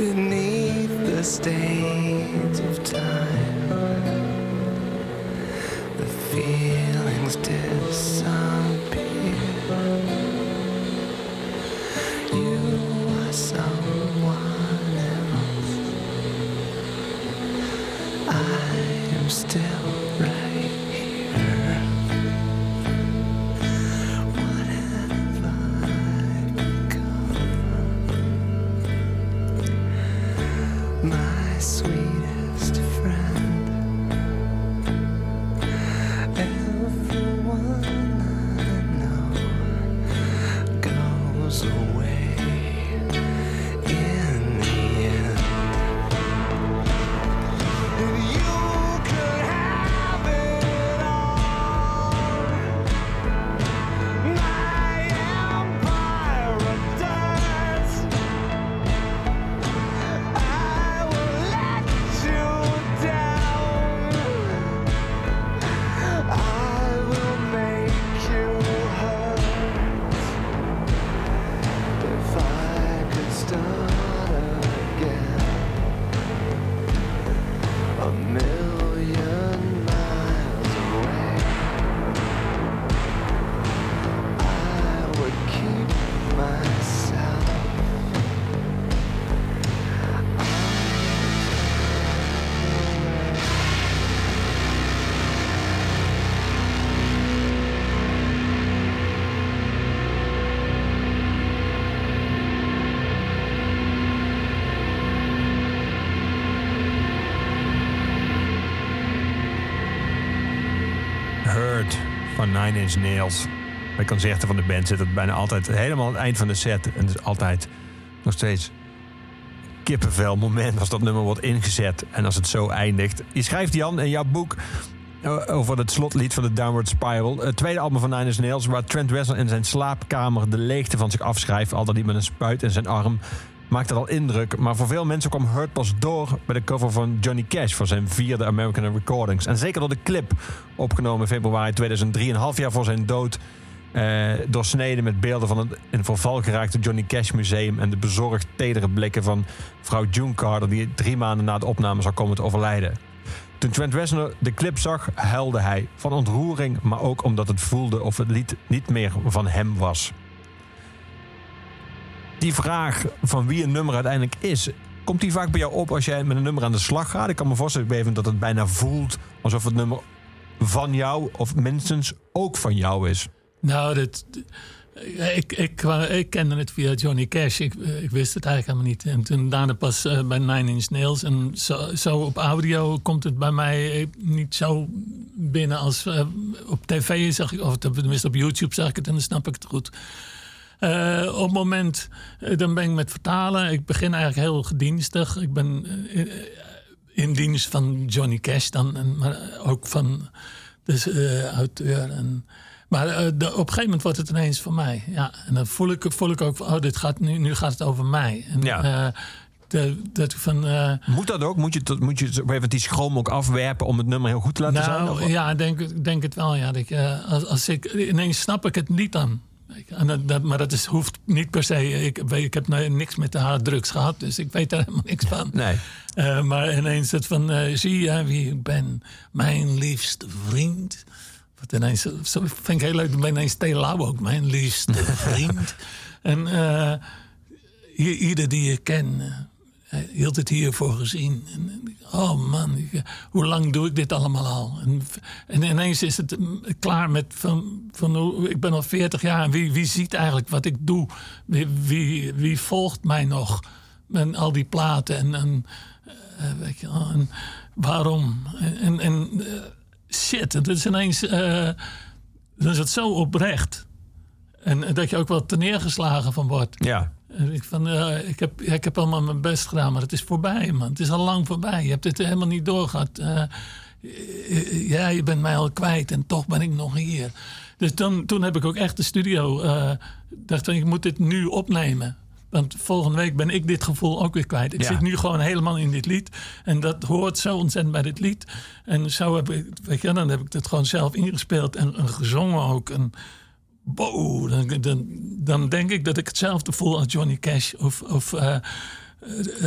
Beneath the stains of time. The feelings disappear. You are someone else. I am still Nine Inch Nails. Bij concerten van de band zit het bijna altijd helemaal aan het eind van de set. En het is altijd nog steeds kippenvel moment als dat nummer wordt ingezet. En als het zo eindigt. Je schrijft Jan in jouw boek eh, over het slotlied van de Downward Spiral. Het tweede album van Nine Inch Nails waar Trent Reznor in zijn slaapkamer de leegte van zich afschrijft. Altijd die met een spuit in zijn arm. Maakt dat al indruk. Maar voor veel mensen kwam Hurt pas door bij de cover van Johnny Cash voor zijn vierde American Recordings. En zeker door de clip, opgenomen in februari 2003, een half jaar voor zijn dood, eh, doorsneden met beelden van het in verval geraakte Johnny Cash Museum en de bezorgd tedere blikken van vrouw June Carter, die drie maanden na de opname zou komen te overlijden. Toen Trent Reznor de clip zag, huilde hij van ontroering, maar ook omdat het voelde of het lied niet meer van hem was. Die vraag van wie een nummer uiteindelijk is, komt die vaak bij jou op als jij met een nummer aan de slag gaat? Ik kan me voorstellen dat het bijna voelt alsof het nummer van jou of minstens ook van jou is. Nou, dat, ik, ik, ik kende het via Johnny Cash. Ik, ik wist het eigenlijk helemaal niet. En toen daarna pas eh, bij Nine Inch Nails. En zo, zo op audio komt het bij mij eh, niet zo binnen als eh, op tv zeg ik, of tenminste op YouTube zeg ik het en dan snap ik het goed. Eh, op het moment, eh, dan ben ik met vertalen. Ik begin eigenlijk heel gedienstig. Ik ben eh, in dienst van Johnny Cash dan, en, maar ook van de auteur. En, maar de, op een gegeven moment wordt het ineens van mij. Ja, en dan voel ik, voel ik ook van, oh, dit gaat, nu, nu gaat het over mij. En, Ja. de, dat van, Moet dat ook? Moet je, dat- moet je even die schroom ook afwerpen om het nummer heel goed te laten zijn? nou, Of- ja, ik denk, ik denk het wel. Ja, dat ik, als, als ik, ineens snap ik het niet dan. Je, En dat, dat- maar dat is, hoeft niet per se. Ik, ik heb nou niks met de harddrugs gehad, dus ik weet daar helemaal niks van. Nee. Eh, maar ineens het van, eh, zie je wie ik ben, mijn liefste vriend. Wat ineens, zo vind ik heel leuk, ik ben ineens Lauw ook, mijn liefste vriend. en eh, i- ieder die ik ken, eh, hield het hiervoor gezien. En, en, oh man, ik, hoe lang doe ik dit allemaal al? En, en ineens is het mm, klaar met van, van ik ben al 40 jaar en wie, wie ziet eigenlijk wat ik doe? Wie, wie, wie volgt mij nog? En al die platen en, en eh, weet je wel, en waarom? En, en, eh, shit, het is ineens, eh, dan is het zo oprecht. En eh, dat je ook wel neergeslagen van wordt. Ja. En ik, van, eh, ik, heb, ik heb allemaal mijn best gedaan, maar het is voorbij, man. Het is al lang voorbij. Je hebt het helemaal niet doorgehad. Eh, eh, ja, je bent mij al kwijt en toch ben ik nog hier. Dus dan, toen heb ik ook echt de studio... eh dacht ik, ik moet dit nu opnemen. Want volgende week ben ik dit gevoel ook weer kwijt. Ik Ja. zit nu gewoon helemaal in dit lied. En dat hoort zo ontzettend bij dit lied. En zo heb ik, weet je, dan heb ik het gewoon zelf ingespeeld en, en gezongen ook. En, wow, dan, dan, dan denk ik dat ik hetzelfde voel als Johnny Cash of, of eh, eh,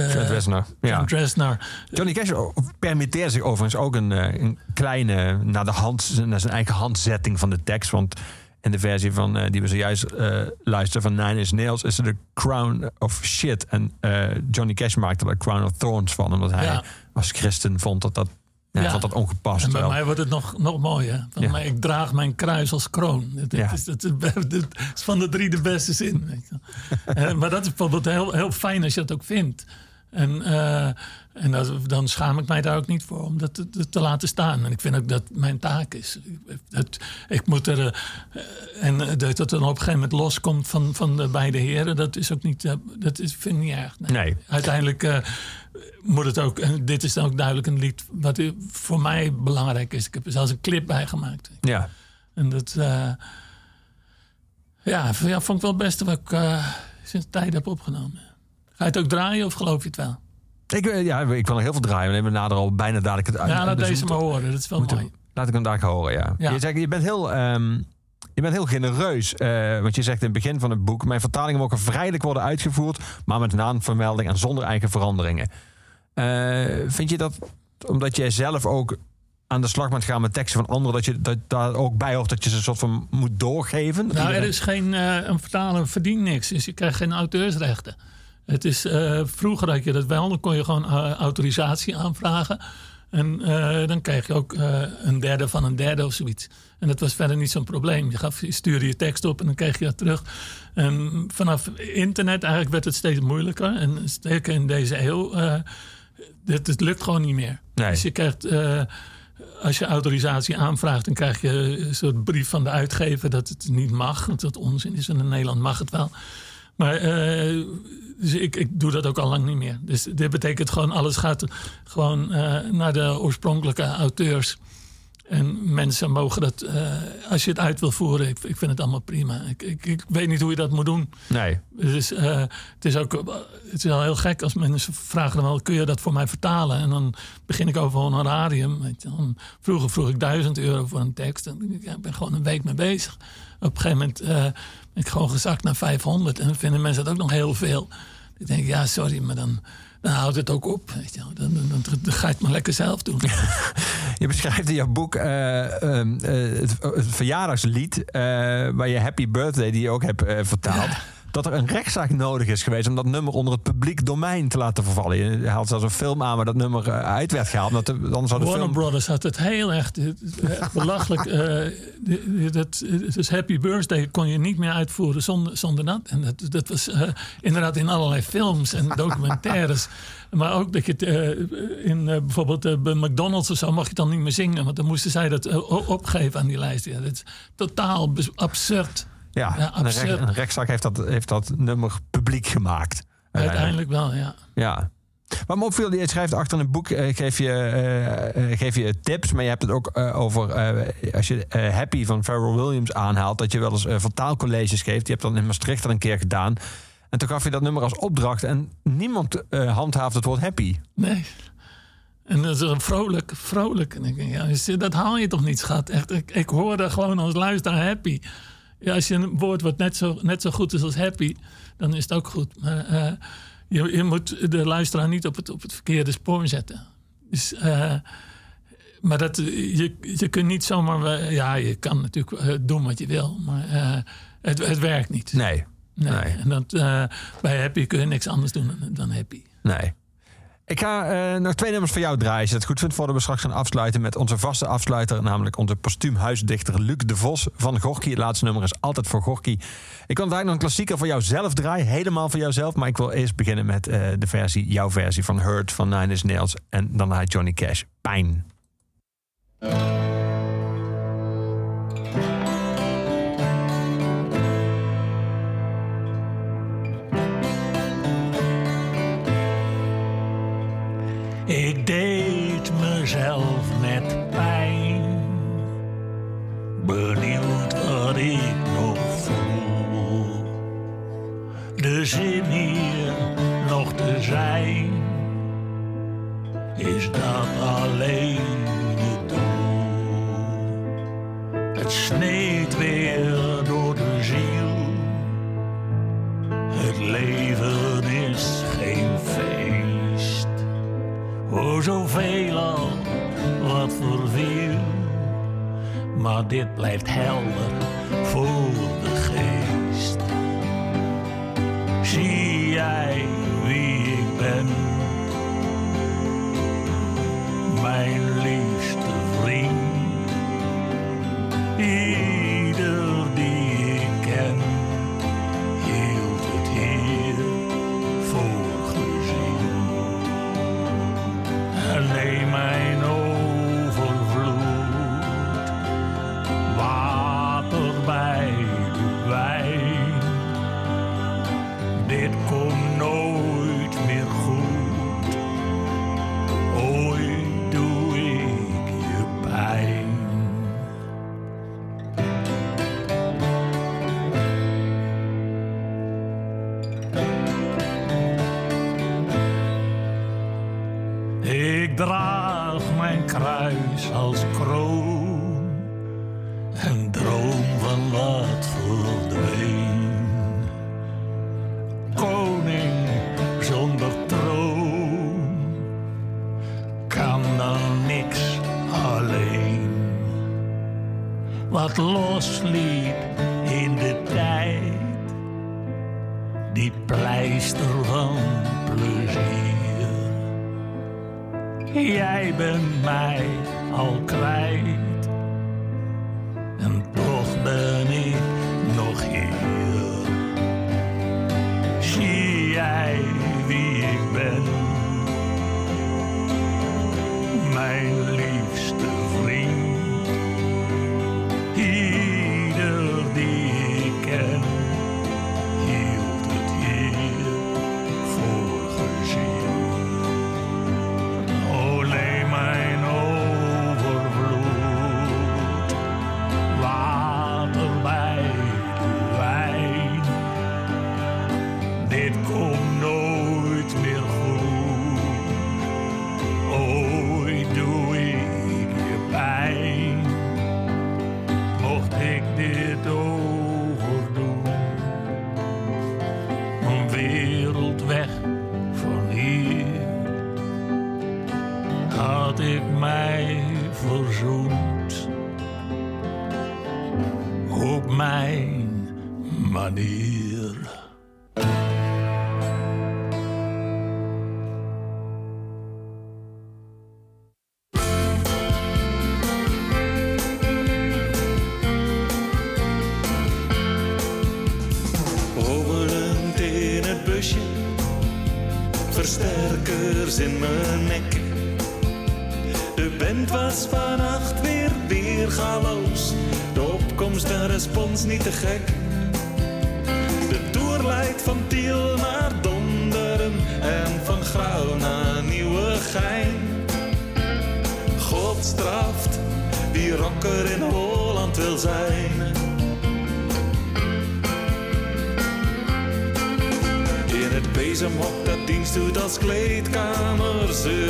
Trent Reznor. Ja. Trent Reznor. Johnny Cash permitteert zich overigens ook een, eh, een kleine, naar, de hand, naar zijn eigen handzetting van de tekst. Want in de versie van, eh, die we zojuist eh luisteren van Nine Inch Nails is er de Crown of Shit. En eh, Johnny Cash maakte er Crown of Thorns van. Omdat hij Ja. als christen vond dat dat, ja, Ja. vond dat ongepast. En bij wel. mij wordt het nog, nog mooier. Van Ja. mij, ik draag mijn kruis als kroon. Dat, dat Ja. is, dat, is- van de drie de beste zin. weet je wel. Eh, maar dat is bijvoorbeeld heel, heel fijn als je dat ook vindt. En, eh, en dat, dan schaam ik mij daar ook niet voor om dat te, te- te laten staan. En ik vind ook dat mijn taak is. Dat, ik moet er. eh, en dat het dan op een gegeven moment loskomt van, van de beide heren, dat is ook niet. eh, dat is, vind ik niet erg. Nee. Nee. Uiteindelijk eh, moet het ook. En dit is dan ook duidelijk een lied wat voor mij belangrijk is. Ik heb er zelfs een clip bij gemaakt. Ja. En dat. ja, ja, vond ik wel het beste wat ik sinds tijd heb opgenomen. Ga je het ook draaien of geloof je het wel? Ik, eh, ja, ik wil nog heel veel draaien. We hebben nader al bijna dadelijk het uit. Ja, laat dus deze maar horen. Dat is wel mooi. Laat ik hem daar horen, ja. Ja. Je, zegt, je bent heel... ehm, je bent heel genereus, eh, want je zegt in het begin van het boek... mijn vertalingen mogen vrijelijk worden uitgevoerd... maar met naamvermelding en zonder eigen veranderingen. Eh, vind je dat, omdat jij zelf ook aan de slag bent gaan met teksten van anderen... dat je dat daar ook bij hoort dat je ze een soort van moet doorgeven? Nou, er is geen. eh, een vertaler verdient niks. Dus je krijgt geen auteursrechten. Het is, eh, vroeger had je dat wel. Dan kon je gewoon eh, autorisatie aanvragen. En eh, dan kreeg je ook een derde van een derde of zoiets. En dat was verder niet zo'n probleem. Je, gaf, je stuurde je tekst op en dan kreeg je dat terug. En vanaf internet eigenlijk werd het steeds moeilijker. En zeker in deze eeuw. dit, het lukt gewoon niet meer. Nee. Dus je krijgt. als je autorisatie aanvraagt, dan krijg je een soort brief van de uitgever dat het niet mag. Dat dat onzin is. En in Nederland mag het wel. Maar eh, dus ik, ik doe dat ook al lang niet meer. Dus dit betekent gewoon, alles gaat gewoon eh, naar de oorspronkelijke auteurs. En mensen mogen dat, eh, als je het uit wil voeren, ik, ik vind het allemaal prima. Ik, ik, ik weet niet hoe je dat moet doen. Nee. Dus het is ook het is wel heel gek als mensen vragen dan wel, kun je dat voor mij vertalen? En dan begin ik over honorarium. Weet je. Dan, vroeger vroeg ik duizend euro voor een tekst. En ik, ben gewoon een week mee bezig. Op een gegeven moment ben ik gewoon gezakt naar 500. En dan vinden mensen dat ook nog heel veel. Ik denk, ja, sorry, maar dan, dan houdt het ook op. Weet je. wel. Dan, dan, dan, dan ga je het maar lekker zelf doen. Je beschrijft in jouw boek eh, ehm, eh, het, het verjaardagslied... eh, waar je Happy Birthday, die je ook hebt vertaald... dat er een rechtszaak nodig is geweest... om dat nummer onder het publiek domein te laten vervallen. Je haalt zelfs een film aan waar dat nummer eh, uit werd gehaald. omdat de- Anders zou de Warner film... Brothers had het heel echt, echt belachelijk. eh, dat, dus Happy Birthday kon je niet meer uitvoeren zonder, zonder dat. En dat, dat was eh, inderdaad in allerlei films en documentaires. maar ook dat je het eh, in eh, bijvoorbeeld eh, bij McDonald's of zo mag je dan niet meer zingen. Want dan moesten zij dat eh, opgeven aan die lijst. Ja, dat is totaal absurd. Ja, Ja, een, een rechtszaak heeft dat, heeft dat nummer publiek gemaakt. Uiteindelijk wel, ja. Ja. Wat me opviel, je schrijft achter het boek, eh, geef, je, eh, eh, geef je tips, maar je hebt het ook eh, over, eh, als je eh, Happy van Pharrell Williams aanhaalt, dat je wel eens eh, vertaalcolleges geeft. Je hebt dat in Maastricht al een keer gedaan. En toen gaf je dat nummer als opdracht en niemand eh, handhaaft het woord happy. Nee. En dat is een vrolijk, vrolijk. En ik denk, ja, dat haal je toch niet, schat? Echt, ik, ik hoor daar gewoon als luisteraar happy. Ja, als je een woord wat net zo, net zo goed is als happy, dan is het ook goed. Maar eh, je, je moet de luisteraar niet op het, op het verkeerde spoor zetten. Dus, eh, maar dat, je, je kunt niet zomaar... eh, ja, je kan natuurlijk doen wat je wil, maar het, het werkt niet. Nee. Nee. En dat, bij happy kun je niks anders doen dan, dan happy. Nee. Ik ga eh, nog twee nummers voor jou draaien, als je het goed vindt, voordat we straks gaan afsluiten met onze vaste afsluiter, namelijk onze postuum huisdichter Luc de Vos van Gorky. Het laatste nummer is altijd voor Gorky. Ik wil eigenlijk nog een klassieker voor jou zelf draaien, helemaal voor jouzelf, maar ik wil eerst beginnen met eh, de versie, jouw versie van Hurt van Nine Inch Nails en daarna Johnny Cash. Pijn. Mezelf net pijn. Benieuwd wat ik nog voel. De zin hier nog te zijn. Is dat alleen het doel? Het sneed weer door de ziel. Het leven is geen feest. O, zoveel al wat verviel. Maar dit blijft helder voor de geest. Zie jij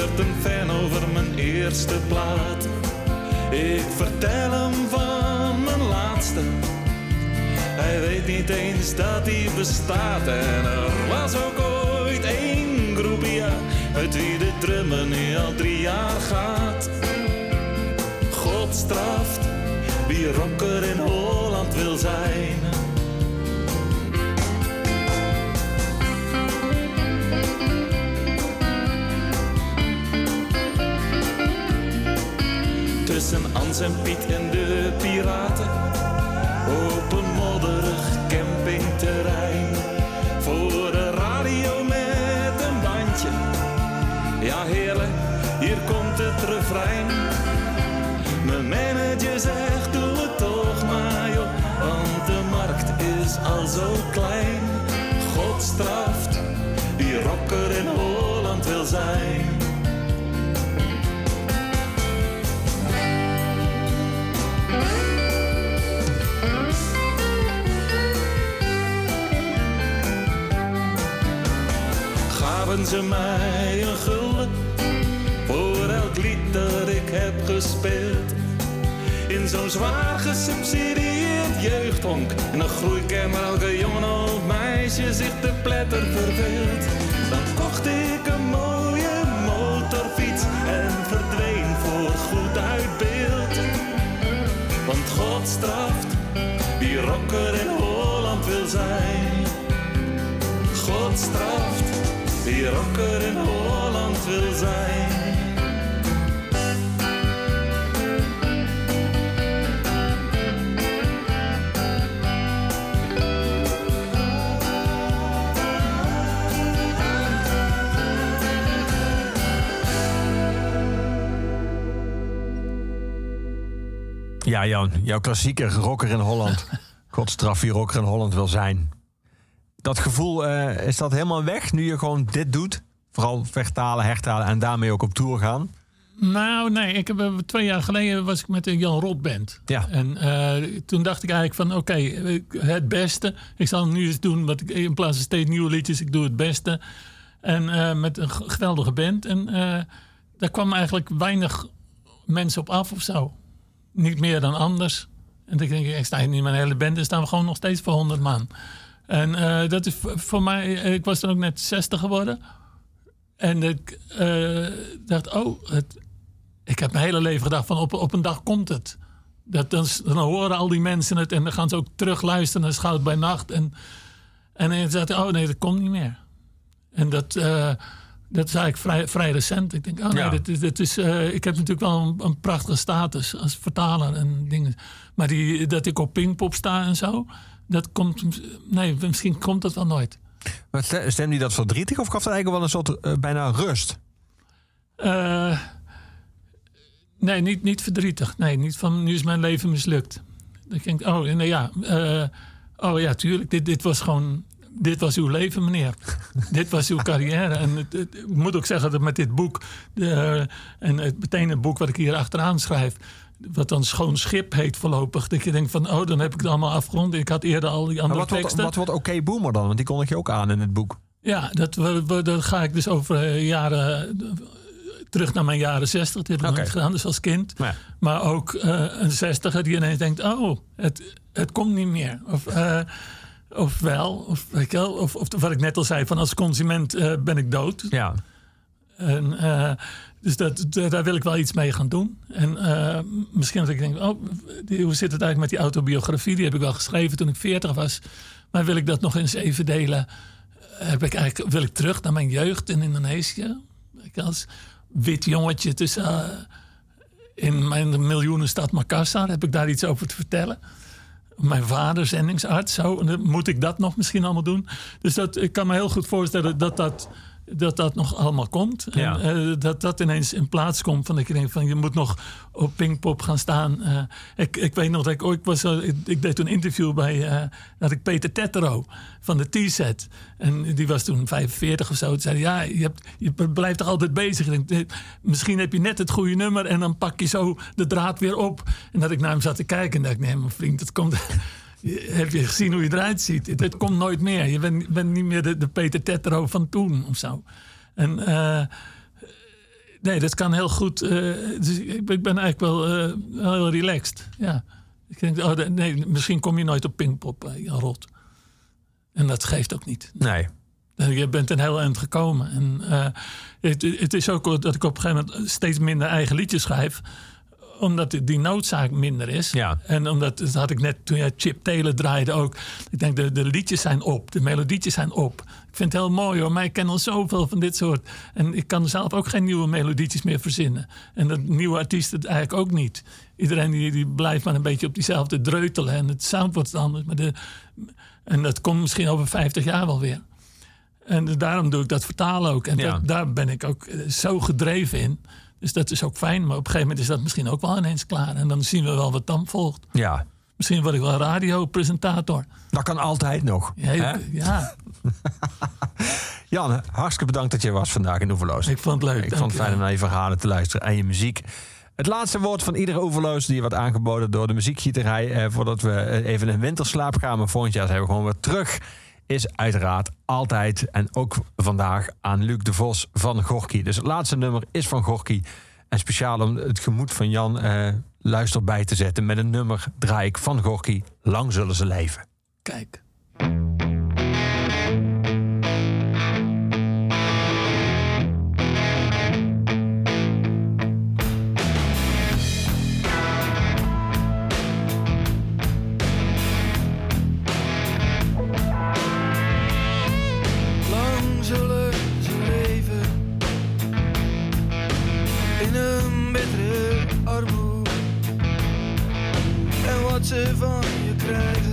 zeurt een fan over mijn eerste plaat. Ik vertel hem van mijn laatste. Hij weet niet eens dat hij bestaat. En er was ook ooit één groepie uit wie de drummen nu al drie jaar gaat. God straft wie rocker in Holland wil zijn. Tussen Ans en Piet en de piraten. Op een modderig campingterrein. Voor de radio met een bandje. Ja heerlijk, hier komt het refrein. Mijn manager zegt doe het toch maar joh. Want de markt is al zo klein. God straft ze mij een gulden voor elk lied dat ik heb gespeeld. In zo'n zwaar gesubsidieerd jeugdhonk. En dan groeikern waar elke jongen of meisje zich te pletter verveelt. Dan kocht ik een mooie motorfiets en verdween voor goed uit beeld. Want God straft wie rocker in Holland wil zijn. God straft wie rocker in Holland wil zijn. Ja, Jan, jouw klassieke rocker in Holland. Godstraf wie rocker in Holland wil zijn. Dat gevoel, eh, is dat helemaal weg nu je gewoon dit doet? Vooral vertalen, hertalen en daarmee ook op tour gaan? Nou, nee. Ik heb, eh, twee jaar geleden was ik met de Jan Rot Band. Ja. En eh, toen dacht ik eigenlijk van, oké, het beste. Ik zal nu eens doen wat ik in plaats van steeds nieuwe liedjes, ik doe het beste. En met een geweldige band. En daar kwam eigenlijk weinig mensen op af of zo. Niet meer dan anders. En dan denk ik, ik sta hier niet met mijn hele band, dan staan we gewoon nog steeds voor 100 man. En eh, dat is voor mij, eh, ik was dan ook net 60 geworden. En ik eh, dacht, oh, het, ik heb mijn hele leven gedacht van op, op een dag komt het. Dat, dan, dan horen al die mensen het en dan gaan ze ook terug luisteren naar Schout bij Nacht. En, en dan dacht ik, oh nee, dat komt niet meer. En dat, dat is eigenlijk vrij, vrij recent. Ik denk, oh nee, Ja. dit, is- dit is, ik heb natuurlijk wel een, een prachtige status als vertaler en dingen. Maar die, dat ik op Pinkpop sta en zo, dat komt, nee, misschien komt dat wel nooit. Maar ste- stemde je dat verdrietig of gaf dat eigenlijk wel een soort eh, bijna rust? Eh, nee, niet, niet verdrietig. Nee, niet van nu is mijn leven mislukt. Ik denk, oh nee, ja, eh, oh ja, tuurlijk. Dit, dit was gewoon, dit was uw leven, meneer. dit was uw carrière. En het, het- ik moet ook zeggen dat met dit boek, de, en het, meteen het boek wat ik hier achteraan schrijf, wat dan Schoon Schip heet voorlopig. Dat je denkt van, oh, dan heb ik het allemaal afgerond. Ik had eerder al die andere wat, wordt- teksten. wat wordt Oké Boomer dan? Want die kondig je ook aan in het boek. Ja, dat, dat ga ik dus over eh, jaren. terug naar mijn jaren zestig. Dat heb ik niet gedaan, dus als kind. Ja. Maar ook eh, een zestiger die ineens denkt: oh, het, het komt niet meer. Of, eh, of wel. Of, weet je wel, of, of wat ik net al zei: van als consument ben ik dood. Ja. En, dus dat, daar wil ik wel iets mee gaan doen. En eh, misschien dat ik denk, oh, hoe zit het eigenlijk met die autobiografie? Die heb ik wel geschreven toen ik 40 was. Maar wil ik dat nog eens even delen? Heb ik eigenlijk, wil ik terug naar mijn jeugd in Indonesië? Ik als wit jongetje tussen, eh, in mijn miljoenenstad Makassar heb ik daar iets over te vertellen. Mijn vader, zendingsarts, zo. Moet ik dat nog misschien allemaal doen? Dus dat, ik kan me heel goed voorstellen dat dat, dat, dat nog allemaal komt. Ja. En, eh, dat dat ineens in plaats komt. Van dat je denkt van je moet nog op Pinkpop gaan staan. Eh, ik, ik weet nog dat ik ooit was. eh, ik, ik deed toen een interview bij had ik Peter Tettero van de T-set. En die was toen 45 of zo. Toen zei hij, ja, je, hebt, je blijft toch altijd bezig. Ik denk, misschien heb je net het goede nummer en dan pak je zo de draad weer op. En dat ik naar hem zat te kijken en dacht ik, nee, mijn vriend, dat komt. Heb je gezien hoe je eruit ziet? Het, het komt nooit meer. Je bent, bent niet meer de, de Peter Tettero van toen of zo. En eh, nee, dat kan heel goed. eh, dus ik, ben- ik ben eigenlijk wel eh, heel relaxed. Ja. Ik denk, oh, nee, misschien kom je nooit op Pinkpop, Jan Rot. En dat geeft ook niet. Nee. Je bent een heel eind gekomen. En het, het is ook dat ik op een gegeven moment steeds minder eigen liedjes schrijf omdat die- noodzaak minder is. Ja. En omdat, dat had ik net toen jij Chip Taylor draaide ook. Ik denk, de, de liedjes zijn op. De melodietjes zijn op. Ik vind het heel mooi hoor. Maar ik ken al zoveel van dit soort. En ik kan zelf ook geen nieuwe melodietjes meer verzinnen. En dat nieuwe artiesten het eigenlijk ook niet. Iedereen die, die blijft maar een beetje op diezelfde dreutelen. En het sound wordt anders. Maar de, en dat komt misschien over 50 jaar wel weer. En daarom doe ik dat vertalen ook. En Ja. dat- daar ben ik ook eh, zo gedreven in. Dus dat is ook fijn. Maar op een gegeven moment is dat misschien ook wel ineens klaar. En dan zien we wel wat dan volgt. Ja. Misschien word ik wel radiopresentator. Dat kan altijd nog. Ja, hè? ja, Jan, hartstikke bedankt dat je was vandaag in Oeverloos. ik vond het leuk. Ik vond het fijn om naar je verhalen te luisteren en je muziek. Het laatste woord van iedere Oeverloos die wordt aangeboden door de muziekgieterij. Eh, voordat we eh, even in winterslaap gaan, maar volgend jaar zijn we gewoon weer terug. Is uiteraard altijd en ook vandaag aan Luc de Vos van Gorky. Dus het laatste nummer is van Gorky. En speciaal om het gemoed van Jan eh, luister bij te zetten met een nummer draai ik van Gorky. Lang zullen ze leven. Kijk. En wat ze van je krijgen,